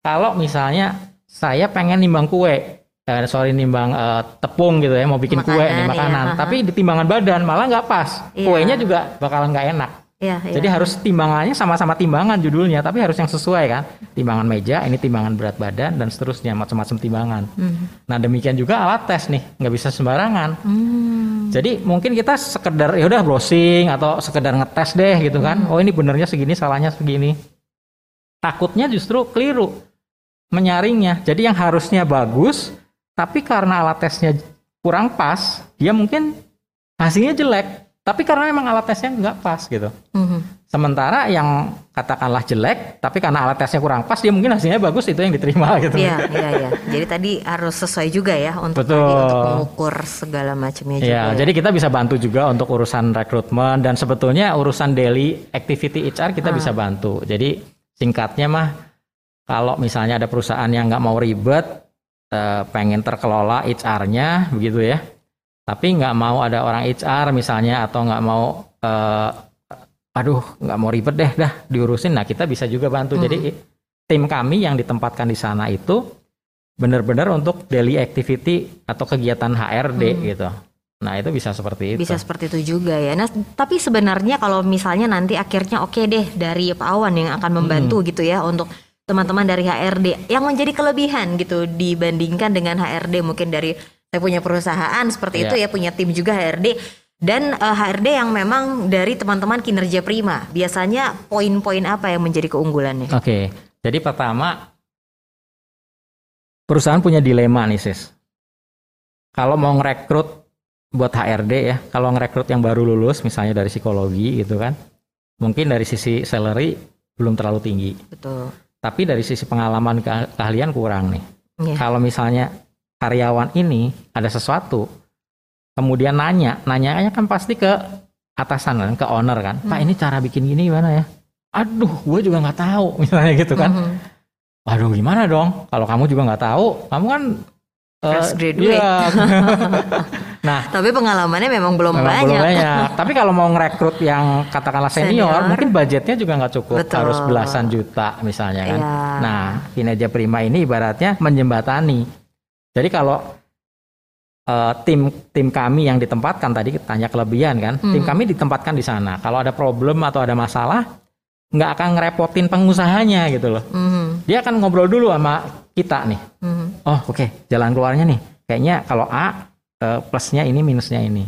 kalau misalnya saya pengen nimbang kue, eh, sorry nimbang eh, tepung gitu ya, mau bikin kue Makanan, nih makanan, iya, tapi di timbangan badan malah nggak pas, Iya. kuenya juga bakalan nggak enak. Iya. Jadi harus timbangannya sama-sama timbangan judulnya, tapi harus yang sesuai kan. Timbangan meja, ini timbangan berat badan dan seterusnya macam-macam timbangan. Hmm. Nah demikian juga alat tes nih, nggak bisa sembarangan. Hmm. Jadi mungkin kita sekedar ya udah browsing atau sekedar ngetes deh gitu kan. Oh ini benernya segini, salahnya segini. Takutnya justru keliru menyaringnya. Jadi yang harusnya bagus, tapi karena alat tesnya kurang pas, dia mungkin hasilnya jelek. Tapi karena memang alat tesnya nggak pas gitu. Hmm. Sementara yang katakanlah jelek, tapi karena alat tesnya kurang pas, dia mungkin hasilnya bagus itu yang diterima gitu. Iya, iya, iya. Jadi tadi harus sesuai juga ya untuk Betul. tadi untuk mengukur segala macamnya juga. Iya, ya. jadi kita bisa bantu juga untuk urusan rekrutmen dan sebetulnya urusan daily activity HR kita ah. bisa bantu. Jadi singkatnya mah kalau misalnya ada perusahaan yang nggak mau ribet, eh, pengen terkelola HR-nya begitu ya, tapi nggak mau ada orang HR misalnya atau nggak mau eh, aduh nggak mau ribet deh dah diurusin nah kita bisa juga bantu hmm. jadi tim kami yang ditempatkan di sana itu benar-benar untuk daily activity atau kegiatan HRD hmm. gitu nah itu bisa seperti itu bisa seperti itu juga ya nah tapi sebenarnya kalau misalnya nanti akhirnya oke okay deh dari Pak Awan yang akan membantu hmm. gitu ya untuk teman-teman dari HRD yang menjadi kelebihan gitu dibandingkan dengan HRD mungkin dari saya punya perusahaan seperti yeah. itu ya punya tim juga HRD dan uh, eh, HRD yang memang dari teman-teman kinerja prima. Biasanya poin-poin apa yang menjadi keunggulannya? Oke, okay. jadi pertama perusahaan punya dilema nih sis. Kalau mau ngerekrut buat HRD ya, kalau ngerekrut yang baru lulus misalnya dari psikologi gitu kan, mungkin dari sisi salary belum terlalu tinggi. Betul. Tapi dari sisi pengalaman ke keahlian kurang nih. Yeah. Kalau misalnya karyawan ini ada sesuatu kemudian nanya, nanyanya kan pasti ke atasan kan, ke owner kan, hmm. Pak ini cara bikin gini gimana ya? Aduh, gue juga nggak tahu, misalnya gitu kan. Hmm. Waduh, gimana dong? Kalau kamu juga nggak tahu, kamu kan uh, fresh graduate. Iya. nah, tapi pengalamannya memang belum memang banyak. Belum banyak. tapi kalau mau ngerekrut yang katakanlah senior, senior. mungkin budgetnya juga nggak cukup, Betul. harus belasan juta misalnya kan. Ya. Nah, kinerja prima ini ibaratnya menjembatani. Jadi kalau uh, tim tim kami yang ditempatkan tadi tanya kelebihan kan hmm. tim kami ditempatkan di sana kalau ada problem atau ada masalah nggak akan ngerepotin pengusahanya gitu loh hmm. dia akan ngobrol dulu sama kita nih hmm. oh oke okay, jalan keluarnya nih kayaknya kalau A uh, plusnya ini minusnya ini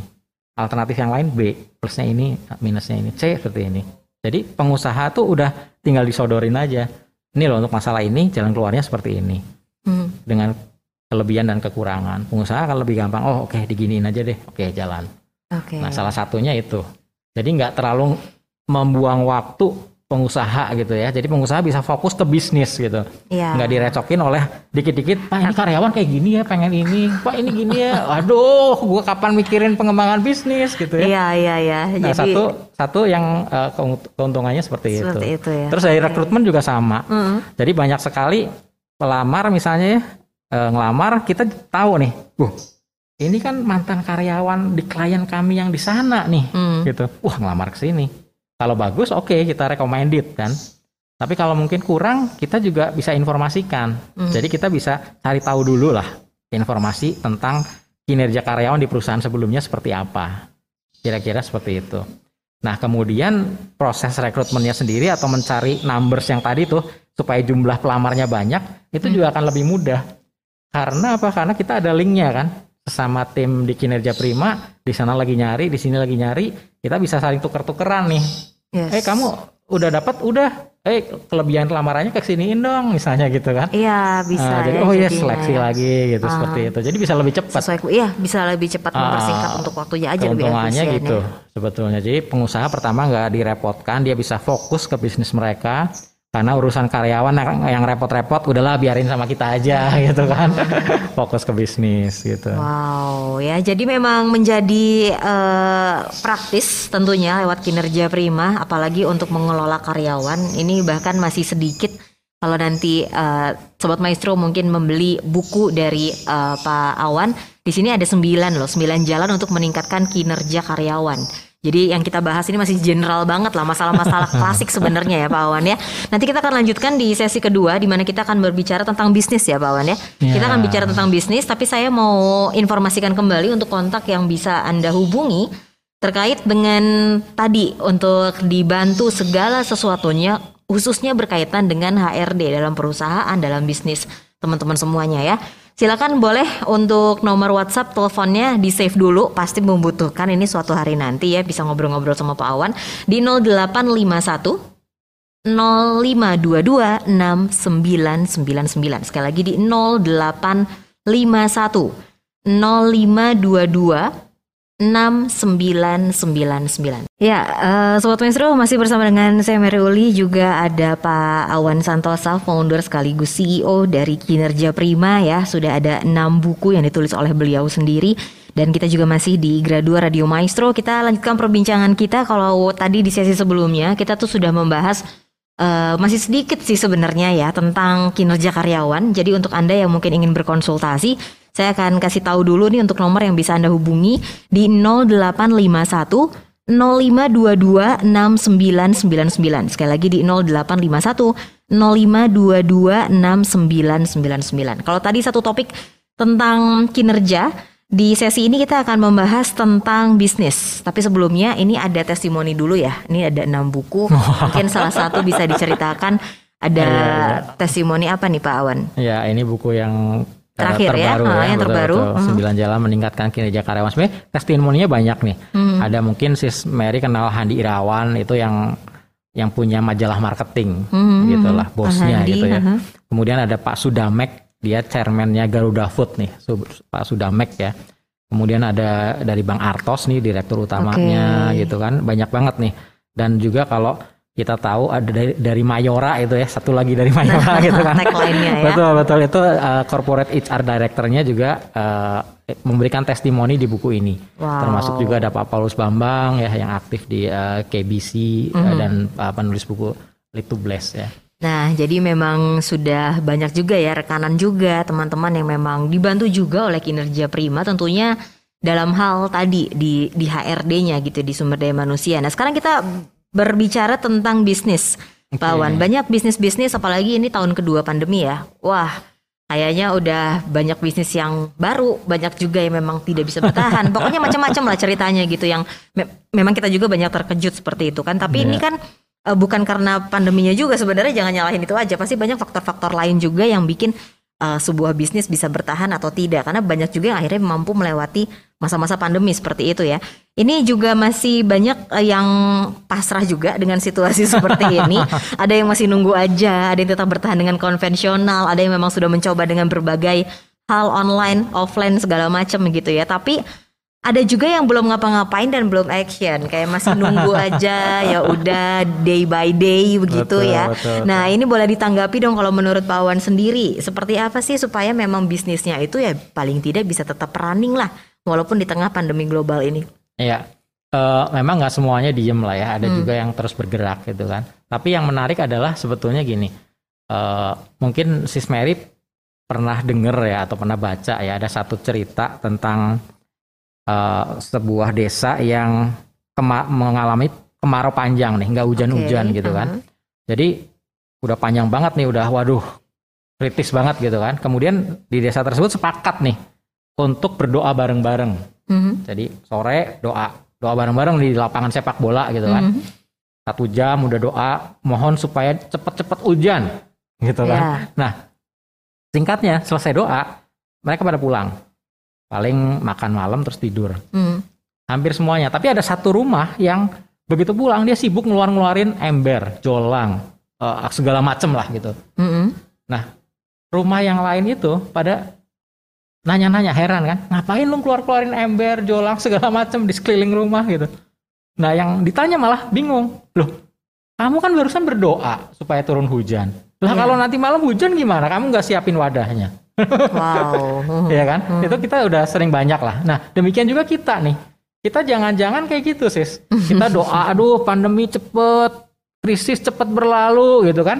alternatif yang lain B plusnya ini minusnya ini C seperti ini jadi pengusaha tuh udah tinggal disodorin aja ini loh untuk masalah ini jalan keluarnya seperti ini hmm. dengan kelebihan dan kekurangan. Pengusaha akan lebih gampang, oh oke okay, diginiin aja deh, oke okay, jalan. Okay. Nah salah satunya itu. Jadi nggak terlalu membuang waktu pengusaha gitu ya. Jadi pengusaha bisa fokus ke bisnis gitu. Yeah. Nggak direcokin oleh dikit-dikit, Pak ini karyawan kayak gini ya, pengen ini. Pak ini gini ya. Aduh, gua kapan mikirin pengembangan bisnis gitu ya. Iya, iya, iya. Nah, Jadi satu satu yang uh, keuntungannya seperti, seperti itu. itu ya. Terus dari rekrutmen juga sama. Mm -hmm. Jadi banyak sekali pelamar misalnya ya e, ngelamar kita tahu nih, uh ini kan mantan karyawan di klien kami yang di sana nih, hmm. gitu. Wah ngelamar ke sini. Kalau bagus oke okay, kita recommended kan. Tapi kalau mungkin kurang kita juga bisa informasikan. Hmm. Jadi kita bisa cari tahu dulu lah informasi tentang kinerja karyawan di perusahaan sebelumnya seperti apa. Kira-kira seperti itu. Nah kemudian proses rekrutmennya sendiri atau mencari numbers yang tadi tuh supaya jumlah pelamarnya banyak itu hmm. juga akan lebih mudah karena apa? Karena kita ada linknya kan sama tim di kinerja prima di sana lagi nyari, di sini lagi nyari, kita bisa saling tuker-tukeran nih. Yes. Eh kamu udah dapat udah eh kelebihan lamarannya ke siniin dong misalnya gitu kan iya bisa uh, jadi ya, oh iya seleksi ya. lagi gitu uh, seperti itu jadi bisa lebih cepat sesuai iya bisa lebih cepat uh, mempersingkat untuk waktunya aja lebih efisien gitu ya. sebetulnya jadi pengusaha pertama nggak direpotkan dia bisa fokus ke bisnis mereka karena urusan karyawan yang repot-repot udahlah biarin sama kita aja gitu kan. Fokus ke bisnis gitu. Wow ya. Jadi memang menjadi uh, praktis tentunya lewat kinerja prima apalagi untuk mengelola karyawan. Ini bahkan masih sedikit. Kalau nanti uh, sobat maestro mungkin membeli buku dari uh, Pak Awan di sini ada sembilan loh sembilan jalan untuk meningkatkan kinerja karyawan jadi yang kita bahas ini masih general banget lah masalah-masalah klasik sebenarnya ya Pak Awan ya. Nanti kita akan lanjutkan di sesi kedua di mana kita akan berbicara tentang bisnis ya Pak Awan ya. Yeah. Kita akan bicara tentang bisnis tapi saya mau informasikan kembali untuk kontak yang bisa Anda hubungi terkait dengan tadi untuk dibantu segala sesuatunya khususnya berkaitan dengan HRD dalam perusahaan, dalam bisnis teman-teman semuanya ya. Silakan boleh untuk nomor WhatsApp teleponnya di save dulu pasti membutuhkan ini suatu hari nanti ya bisa ngobrol-ngobrol sama Pak Awan di 0851 0522 6999 sekali lagi di 0851 0522 6999. Ya, uh, Sobat Maestro masih bersama dengan saya Mary Uli, juga ada Pak Awan Santosa, founder sekaligus CEO dari Kinerja Prima ya. Sudah ada enam buku yang ditulis oleh beliau sendiri. Dan kita juga masih di Gradua Radio Maestro. Kita lanjutkan perbincangan kita. Kalau tadi di sesi sebelumnya kita tuh sudah membahas uh, masih sedikit sih sebenarnya ya tentang kinerja karyawan. Jadi untuk Anda yang mungkin ingin berkonsultasi saya akan kasih tahu dulu nih untuk nomor yang bisa Anda hubungi di 0851 0522 6999. Sekali lagi di 0851 0522 6999. Kalau tadi satu topik tentang kinerja, di sesi ini kita akan membahas tentang bisnis. Tapi sebelumnya ini ada testimoni dulu ya. Ini ada enam buku. Mungkin salah satu bisa diceritakan ada ya, ya, ya. testimoni apa nih Pak Awan? Ya, ini buku yang terakhir ya, terbaru ya, ya yang betul, terbaru. Betul. Hmm. Sembilan jalan meningkatkan kinerja karyawan. Sebenarnya testimoninya banyak nih. Hmm. Ada mungkin sis Mary kenal Handi Irawan itu yang yang punya majalah marketing, hmm. gitulah bosnya Handi, gitu ya. Uh-huh. Kemudian ada Pak Sudamek, dia chairmannya Garuda Food nih, Pak Sudamek ya. Kemudian ada dari Bang Artos nih direktur utamanya okay. gitu kan, banyak banget nih. Dan juga kalau kita tahu ada dari, dari Mayora itu ya satu lagi dari Mayora gitu kan ya. betul betul itu uh, corporate HR directornya juga uh, memberikan testimoni di buku ini wow. termasuk juga ada Pak Paulus Bambang ya yang aktif di uh, KBC mm -hmm. uh, dan uh, penulis buku Lead to Bless ya Nah, jadi memang sudah banyak juga ya rekanan juga teman-teman yang memang dibantu juga oleh kinerja Prima tentunya dalam hal tadi di di HRD-nya gitu di sumber daya manusia. Nah, sekarang kita berbicara tentang bisnis. Okay. Pak Wan, banyak bisnis-bisnis apalagi ini tahun kedua pandemi ya. Wah, kayaknya udah banyak bisnis yang baru, banyak juga yang memang tidak bisa bertahan. Pokoknya macam-macam lah ceritanya gitu yang me memang kita juga banyak terkejut seperti itu kan. Tapi yeah. ini kan uh, bukan karena pandeminya juga sebenarnya jangan nyalahin itu aja. Pasti banyak faktor-faktor lain juga yang bikin uh, sebuah bisnis bisa bertahan atau tidak karena banyak juga yang akhirnya mampu melewati masa-masa pandemi seperti itu ya. Ini juga masih banyak uh, yang pasrah juga dengan situasi seperti ini. Ada yang masih nunggu aja, ada yang tetap bertahan dengan konvensional, ada yang memang sudah mencoba dengan berbagai hal online, offline segala macam gitu ya. Tapi ada juga yang belum ngapa-ngapain dan belum action kayak masih nunggu aja ya udah day by day begitu betul, ya. Betul, nah betul. ini boleh ditanggapi dong kalau menurut Pak Wan sendiri seperti apa sih supaya memang bisnisnya itu ya paling tidak bisa tetap running lah walaupun di tengah pandemi global ini. Iya, uh, memang nggak semuanya diem lah ya, ada hmm. juga yang terus bergerak gitu kan. Tapi yang menarik adalah sebetulnya gini, uh, mungkin Sis Mary pernah denger ya atau pernah baca ya ada satu cerita tentang uh, sebuah desa yang kema mengalami kemarau panjang nih, nggak hujan-hujan okay. gitu kan. Uh -huh. Jadi udah panjang banget nih, udah waduh kritis banget gitu kan. Kemudian di desa tersebut sepakat nih untuk berdoa bareng-bareng. Mm-hmm. Jadi sore doa, doa bareng-bareng di lapangan sepak bola gitu kan. Mm-hmm. Satu jam udah doa, mohon supaya cepet-cepet hujan gitu kan. Yeah. Nah, singkatnya selesai doa, mereka pada pulang. Paling makan malam terus tidur. Mm. Hampir semuanya. Tapi ada satu rumah yang begitu pulang dia sibuk ngeluar-ngeluarin ember, jolang, uh, segala macem lah gitu. Mm-hmm. Nah, rumah yang lain itu pada nanya-nanya heran kan? Ngapain lu keluar-keluarin ember jolang segala macam di sekeliling rumah gitu? Nah yang ditanya malah bingung. Loh kamu kan barusan berdoa supaya turun hujan. Lah yeah. kalau nanti malam hujan gimana? Kamu nggak siapin wadahnya. Wow. Ya kan? Hmm. itu kita udah sering banyak lah. Nah demikian juga kita nih. Kita jangan-jangan kayak gitu sis. Kita doa aduh pandemi cepet krisis cepet berlalu gitu kan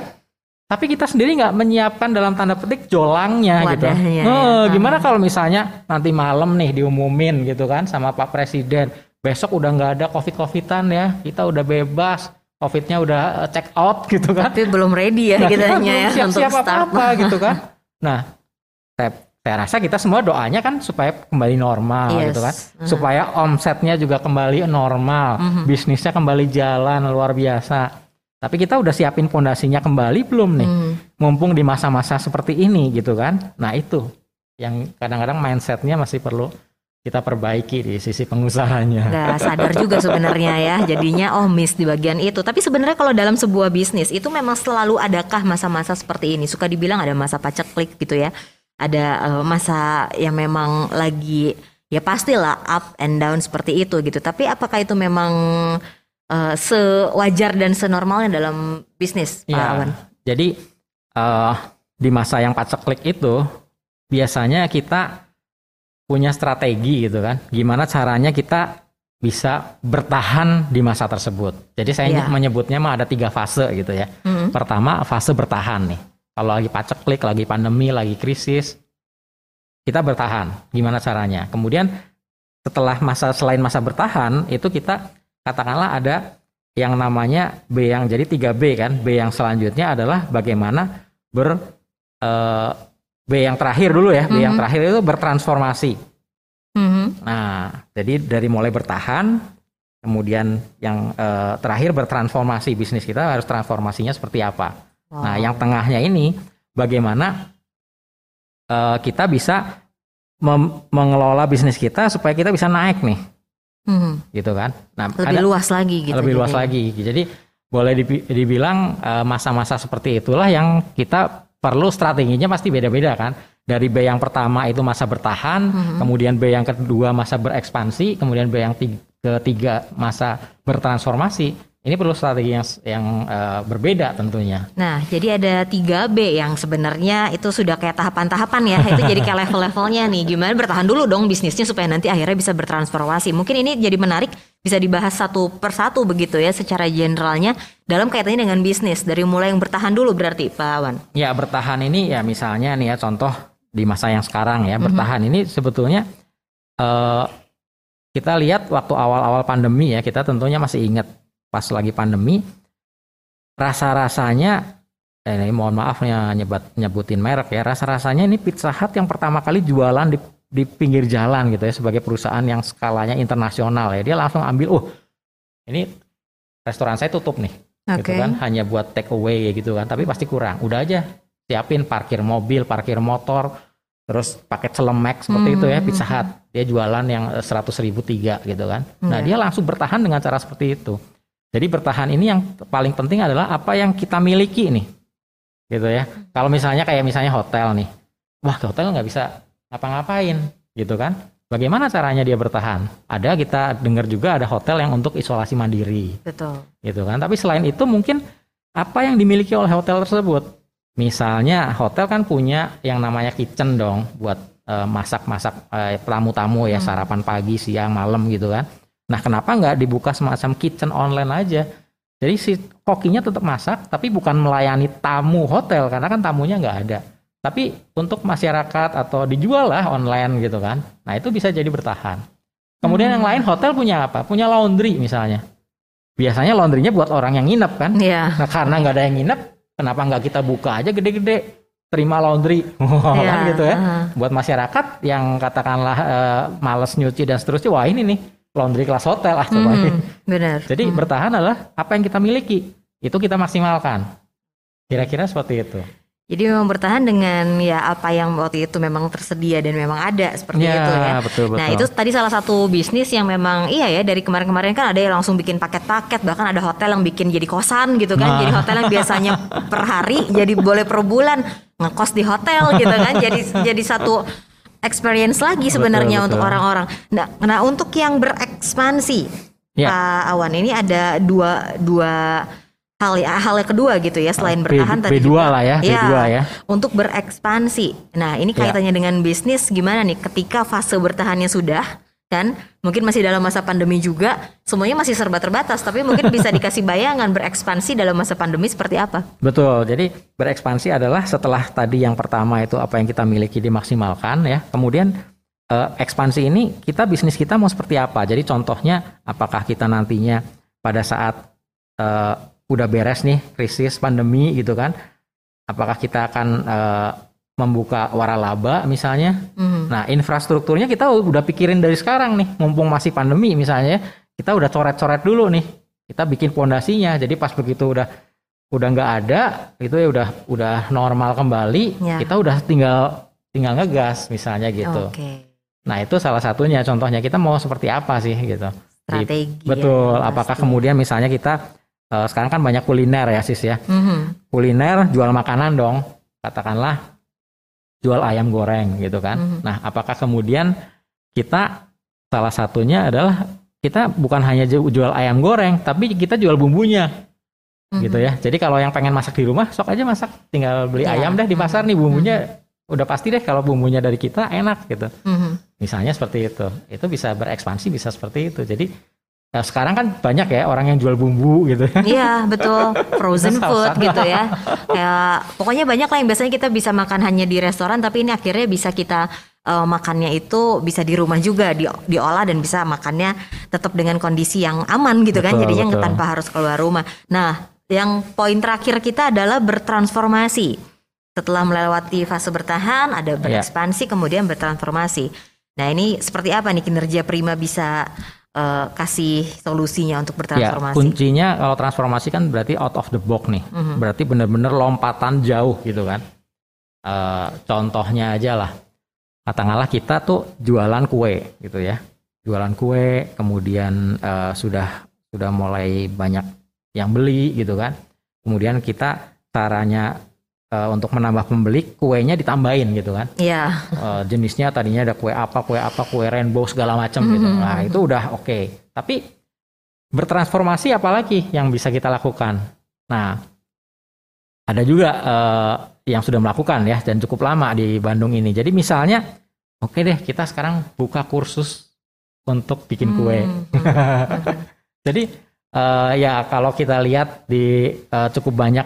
tapi kita sendiri nggak menyiapkan dalam tanda petik jolangnya gitu. Wadahnya, gitu. Oh, ya. gimana kalau misalnya nanti malam nih diumumin gitu kan sama Pak Presiden, besok udah nggak ada covid-covidan ya, kita udah bebas, covidnya udah eh, check out gitu kan. Tapi belum ready ya nah, kita ya siap, untuk siap start. apa, apa gitu kan. Nah, saya, saya rasa kita semua doanya kan supaya kembali normal yes. gitu kan, uh. supaya omsetnya juga kembali normal, uh mhm. -huh. bisnisnya kembali jalan luar biasa. Tapi kita udah siapin fondasinya kembali belum nih? Hmm. Mumpung di masa-masa seperti ini gitu kan. Nah itu yang kadang-kadang mindsetnya masih perlu kita perbaiki di sisi pengusahanya. Gak sadar juga sebenarnya ya, jadinya oh miss di bagian itu. Tapi sebenarnya kalau dalam sebuah bisnis itu memang selalu adakah masa-masa seperti ini? Suka dibilang ada masa paceklik gitu ya, ada uh, masa yang memang lagi ya pastilah up and down seperti itu gitu. Tapi apakah itu memang uh, sewajar dan senormalnya dalam bisnis, Pak ya, Awan? Jadi uh, di masa yang paceklik itu biasanya kita punya strategi gitu kan. Gimana caranya kita bisa bertahan di masa tersebut. Jadi saya yeah. menyebutnya mah ada tiga fase gitu ya. Mm. Pertama fase bertahan nih. Kalau lagi paceklik, lagi pandemi, lagi krisis, kita bertahan. Gimana caranya? Kemudian setelah masa selain masa bertahan itu kita katakanlah ada yang namanya B yang jadi 3B kan. B yang selanjutnya adalah bagaimana ber uh, B yang terakhir dulu ya. Mm -hmm. B yang mm-hmm. terakhir itu bertransformasi. Mm-hmm. Nah, jadi dari mulai bertahan, kemudian yang uh, terakhir bertransformasi bisnis kita harus transformasinya seperti apa. Wow. Nah, yang tengahnya ini bagaimana uh, kita bisa mengelola bisnis kita supaya kita bisa naik nih, mm-hmm. gitu kan? Nah, lebih ada, luas lagi gitu. Lebih luas lagi. Jadi boleh dibilang uh, masa-masa seperti itulah yang kita perlu strateginya pasti beda-beda kan dari B yang pertama itu masa bertahan, hmm. kemudian B yang kedua masa berekspansi, kemudian B yang ketiga masa bertransformasi. Ini perlu strategi yang yang uh, berbeda tentunya. Nah, jadi ada 3B yang sebenarnya itu sudah kayak tahapan-tahapan ya. itu jadi kayak level-levelnya nih. Gimana bertahan dulu dong bisnisnya supaya nanti akhirnya bisa bertransformasi. Mungkin ini jadi menarik bisa dibahas satu persatu begitu ya secara generalnya dalam kaitannya dengan bisnis dari mulai yang bertahan dulu berarti Pak Awan. Ya, bertahan ini ya misalnya nih ya contoh di masa yang sekarang ya mm -hmm. bertahan ini sebetulnya uh, kita lihat waktu awal-awal pandemi ya kita tentunya masih ingat pas lagi pandemi rasa-rasanya eh, ini mohon maaf ya nyebut nyebutin merek ya rasa-rasanya ini Pizza Hut yang pertama kali jualan di di pinggir jalan gitu ya sebagai perusahaan yang skalanya internasional ya. Dia langsung ambil oh ini restoran saya tutup nih okay. gitu kan hanya buat take away gitu kan tapi pasti kurang. Udah aja siapin parkir mobil parkir motor terus paket celemek seperti hmm. itu ya Pizza Hut. Dia jualan yang seratus ribu tiga gitu kan. Nah dia langsung bertahan dengan cara seperti itu jadi bertahan ini yang paling penting adalah apa yang kita miliki nih. Gitu ya. Kalau misalnya kayak misalnya hotel nih. Wah hotel nggak bisa ngapa-ngapain gitu kan. Bagaimana caranya dia bertahan? Ada kita dengar juga ada hotel yang untuk isolasi mandiri. Betul. Gitu kan. Tapi selain itu mungkin apa yang dimiliki oleh hotel tersebut? Misalnya hotel kan punya yang namanya kitchen dong buat uh, masak-masak uh, tamu-tamu ya hmm. sarapan pagi, siang, malam gitu kan. Nah kenapa nggak dibuka semacam kitchen online aja? Jadi si kokinya tetap masak, tapi bukan melayani tamu hotel karena kan tamunya nggak ada. Tapi untuk masyarakat atau dijual lah online gitu kan. Nah itu bisa jadi bertahan. Kemudian hmm. yang lain hotel punya apa? Punya laundry misalnya. Biasanya laundrynya buat orang yang nginep kan. Yeah. Nah karena nggak ada yang nginep, Kenapa nggak kita buka aja gede-gede? Terima laundry, ya, kan gitu ya. Uh. Buat masyarakat yang katakanlah uh, males nyuci dan seterusnya, wah ini nih laundry kelas hotel ah coba. Hmm, benar. Jadi hmm. bertahan adalah apa yang kita miliki, itu kita maksimalkan. Kira-kira seperti itu. Jadi memang bertahan dengan ya apa yang waktu itu memang tersedia dan memang ada seperti ya, itu ya. Betul, betul. Nah itu tadi salah satu bisnis yang memang iya ya dari kemarin-kemarin kan ada yang langsung bikin paket-paket bahkan ada hotel yang bikin jadi kosan gitu kan. Nah. Jadi hotel yang biasanya per hari jadi boleh per bulan ngekos di hotel gitu kan. Jadi jadi satu experience lagi sebenarnya untuk orang-orang. Nah, nah untuk yang berekspansi ya. Pak Awan ini ada dua dua hal ya hal yang kedua gitu ya selain bertahan B, tadi B2 juga, lah ya, ya B2 ya untuk berekspansi. Nah, ini ya. kaitannya ya. dengan bisnis gimana nih ketika fase bertahannya sudah kan? Mungkin masih dalam masa pandemi juga semuanya masih serba terbatas tapi mungkin bisa dikasih bayangan berekspansi dalam masa pandemi seperti apa? Betul. Jadi berekspansi adalah setelah tadi yang pertama itu apa yang kita miliki dimaksimalkan ya. Kemudian eh, ekspansi ini kita bisnis kita mau seperti apa? Jadi contohnya apakah kita nantinya pada saat eh, udah beres nih krisis pandemi gitu kan? Apakah kita akan uh, membuka waralaba misalnya mm. nah infrastrukturnya kita udah pikirin dari sekarang nih mumpung masih pandemi misalnya kita udah coret-coret dulu nih kita bikin pondasinya jadi pas begitu udah udah nggak ada itu ya udah udah normal kembali yeah. kita udah tinggal tinggal ngegas misalnya gitu okay. nah itu salah satunya contohnya kita mau seperti apa sih gitu strategi betul ya, apakah kemudian misalnya kita uh, sekarang kan banyak kuliner ya sis ya. Mm-hmm. Kuliner jual makanan dong, katakanlah jual ayam goreng gitu kan. Mm-hmm. Nah apakah kemudian kita salah satunya adalah kita bukan hanya jual ayam goreng, tapi kita jual bumbunya. Mm-hmm. Gitu ya. Jadi kalau yang pengen masak di rumah, sok aja masak. Tinggal beli yeah. ayam deh di pasar nih bumbunya. Mm-hmm. Udah pasti deh kalau bumbunya dari kita enak gitu. Mm-hmm. Misalnya seperti itu. Itu bisa berekspansi bisa seperti itu. Jadi Nah, sekarang kan banyak ya orang yang jual bumbu gitu. Iya betul, frozen food gitu ya. Kayak pokoknya banyak lah yang biasanya kita bisa makan hanya di restoran, tapi ini akhirnya bisa kita uh, makannya itu bisa di rumah juga di, diolah dan bisa makannya tetap dengan kondisi yang aman gitu kan, betul, kan, jadinya betul. tanpa harus keluar rumah. Nah, yang poin terakhir kita adalah bertransformasi. Setelah melewati fase bertahan, ada iya. berekspansi, ya. kemudian bertransformasi. Nah ini seperti apa nih kinerja Prima bisa uh, kasih solusinya untuk ya, bertransformasi? Ya, kuncinya kalau transformasi kan berarti out of the box nih, mm -hmm. berarti benar-benar lompatan jauh gitu kan. Uh, contohnya aja lah, katakanlah kita tuh jualan kue gitu ya, jualan kue, kemudian uh, sudah sudah mulai banyak yang beli gitu kan, kemudian kita caranya uh, untuk menambah pembeli kuenya ditambahin gitu kan. Iya. Uh, jenisnya tadinya ada kue apa, kue apa, kue rainbow segala macam mm -hmm. gitu. Nah, itu udah oke. Okay. Tapi bertransformasi apalagi yang bisa kita lakukan? Nah, ada juga uh, yang sudah melakukan ya dan cukup lama di Bandung ini. Jadi misalnya oke okay deh kita sekarang buka kursus untuk bikin kue. Mm -hmm. Jadi uh, ya kalau kita lihat di uh, cukup banyak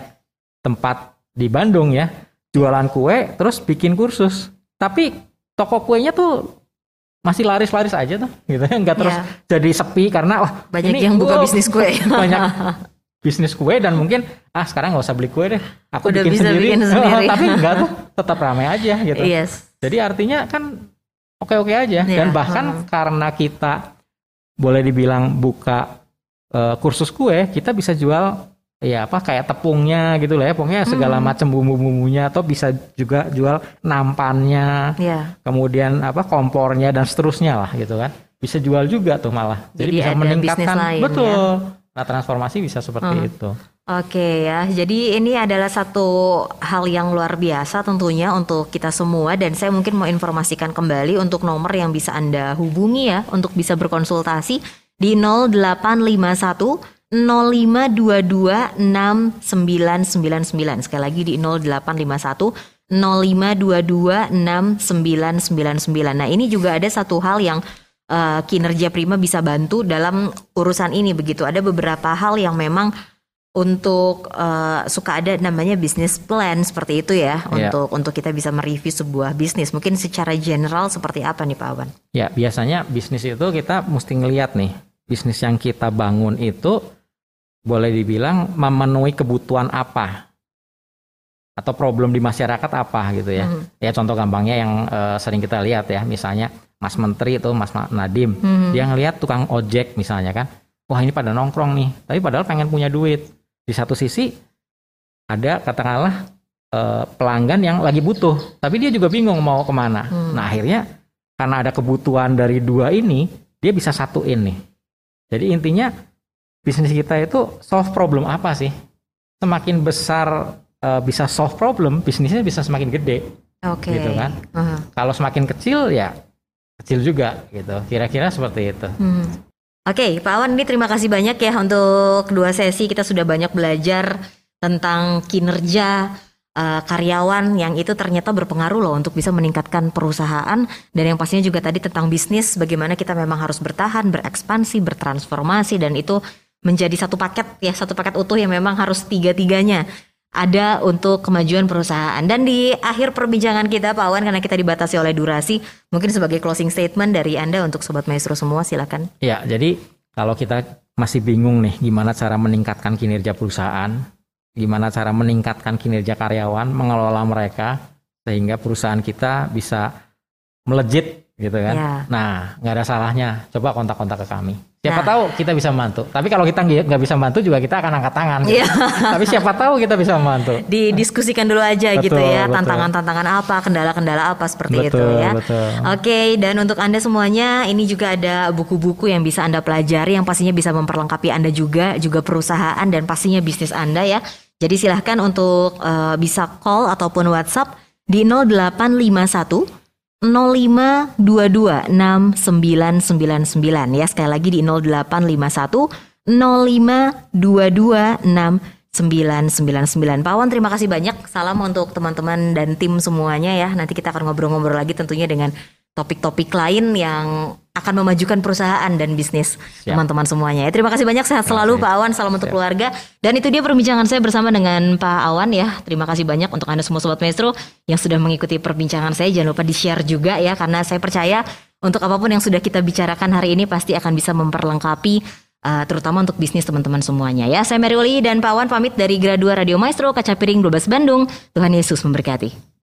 tempat di Bandung ya jualan kue terus bikin kursus tapi toko kuenya tuh masih laris-laris aja tuh gitu ya nggak terus yeah. jadi sepi karena wah banyak ini, yang buka oh, bisnis kue banyak bisnis kue dan mungkin ah sekarang nggak usah beli kue deh aku Udah bikin bisa sendiri, bikin sendiri. tapi enggak tuh tetap ramai aja gitu yes. jadi artinya kan oke-oke aja yeah. dan bahkan hmm. karena kita boleh dibilang buka uh, kursus kue kita bisa jual ya apa kayak tepungnya gitu lah ya. Pokoknya segala hmm. macam bumbu-bumbunya atau bisa juga jual nampannya yeah. kemudian apa kompornya dan seterusnya lah gitu kan. Bisa jual juga tuh malah. Jadi, jadi bisa meningkatkan. lain, betul. Ya? nah transformasi bisa seperti hmm. itu. Oke ya, jadi ini adalah satu hal yang luar biasa tentunya untuk kita semua. Dan saya mungkin mau informasikan kembali untuk nomor yang bisa Anda hubungi ya. Untuk bisa berkonsultasi di 0851 05226999 sekali lagi di 0851 05226999. Nah, ini juga ada satu hal yang uh, kinerja Prima bisa bantu dalam urusan ini begitu. Ada beberapa hal yang memang untuk uh, suka ada namanya bisnis plan seperti itu ya yeah. untuk untuk kita bisa mereview sebuah bisnis. Mungkin secara general seperti apa nih Pak Awan? Ya, biasanya bisnis itu kita mesti ngelihat nih. Bisnis yang kita bangun itu boleh dibilang memenuhi kebutuhan apa atau problem di masyarakat apa gitu ya. Hmm. Ya contoh gampangnya yang uh, sering kita lihat ya, misalnya Mas Menteri itu Mas Nadim, hmm. dia ngelihat tukang ojek misalnya kan, wah ini pada nongkrong nih, tapi padahal pengen punya duit. Di satu sisi ada katakanlah uh, pelanggan yang lagi butuh, tapi dia juga bingung mau ke mana. Hmm. Nah akhirnya karena ada kebutuhan dari dua ini, dia bisa satuin nih. Jadi intinya bisnis kita itu solve problem apa sih? Semakin besar uh, bisa solve problem, bisnisnya bisa semakin gede. Oke. Okay. Gitu kan? Uh-huh. Kalau semakin kecil ya kecil juga gitu. Kira-kira seperti itu. Hmm. Oke, okay, Pak Awan ini terima kasih banyak ya untuk dua sesi kita sudah banyak belajar tentang kinerja uh, karyawan yang itu ternyata berpengaruh loh untuk bisa meningkatkan perusahaan dan yang pastinya juga tadi tentang bisnis bagaimana kita memang harus bertahan, berekspansi, bertransformasi dan itu menjadi satu paket ya satu paket utuh yang memang harus tiga-tiganya ada untuk kemajuan perusahaan. Dan di akhir perbincangan kita Pak Wan karena kita dibatasi oleh durasi, mungkin sebagai closing statement dari Anda untuk sobat maestro semua silakan. Ya, jadi kalau kita masih bingung nih gimana cara meningkatkan kinerja perusahaan, gimana cara meningkatkan kinerja karyawan, mengelola mereka sehingga perusahaan kita bisa melejit gitu kan. Ya. Nah, nggak ada salahnya coba kontak-kontak ke kami. Siapa nah. tahu kita bisa membantu. Tapi kalau kita nggak bisa membantu juga kita akan angkat tangan. Gitu. Tapi siapa tahu kita bisa membantu. Didiskusikan dulu aja betul, gitu ya, tantangan-tantangan apa, kendala-kendala apa seperti betul, itu ya. Betul. Oke, dan untuk Anda semuanya ini juga ada buku-buku yang bisa Anda pelajari yang pastinya bisa memperlengkapi Anda juga, juga perusahaan dan pastinya bisnis Anda ya. Jadi silahkan untuk uh, bisa call ataupun WhatsApp di 0851 05226999 ya. Sekali lagi di 0851 05226999 Pak Wan terima kasih banyak. Salam untuk teman-teman dan tim semuanya ya. Nanti kita akan ngobrol-ngobrol lagi tentunya dengan topik-topik lain yang akan memajukan perusahaan dan bisnis teman-teman semuanya. Ya, terima kasih banyak sehat selalu Pak Awan, salam untuk keluarga. Dan itu dia perbincangan saya bersama dengan Pak Awan ya. Terima kasih banyak untuk Anda semua sobat Maestro yang sudah mengikuti perbincangan saya. Jangan lupa di-share juga ya karena saya percaya untuk apa pun yang sudah kita bicarakan hari ini pasti akan bisa memperlengkapi uh, terutama untuk bisnis teman-teman semuanya ya. Saya Mary dan Pak Awan pamit dari Gradua Radio Maestro Kaca Piring 12 Bandung. Tuhan Yesus memberkati.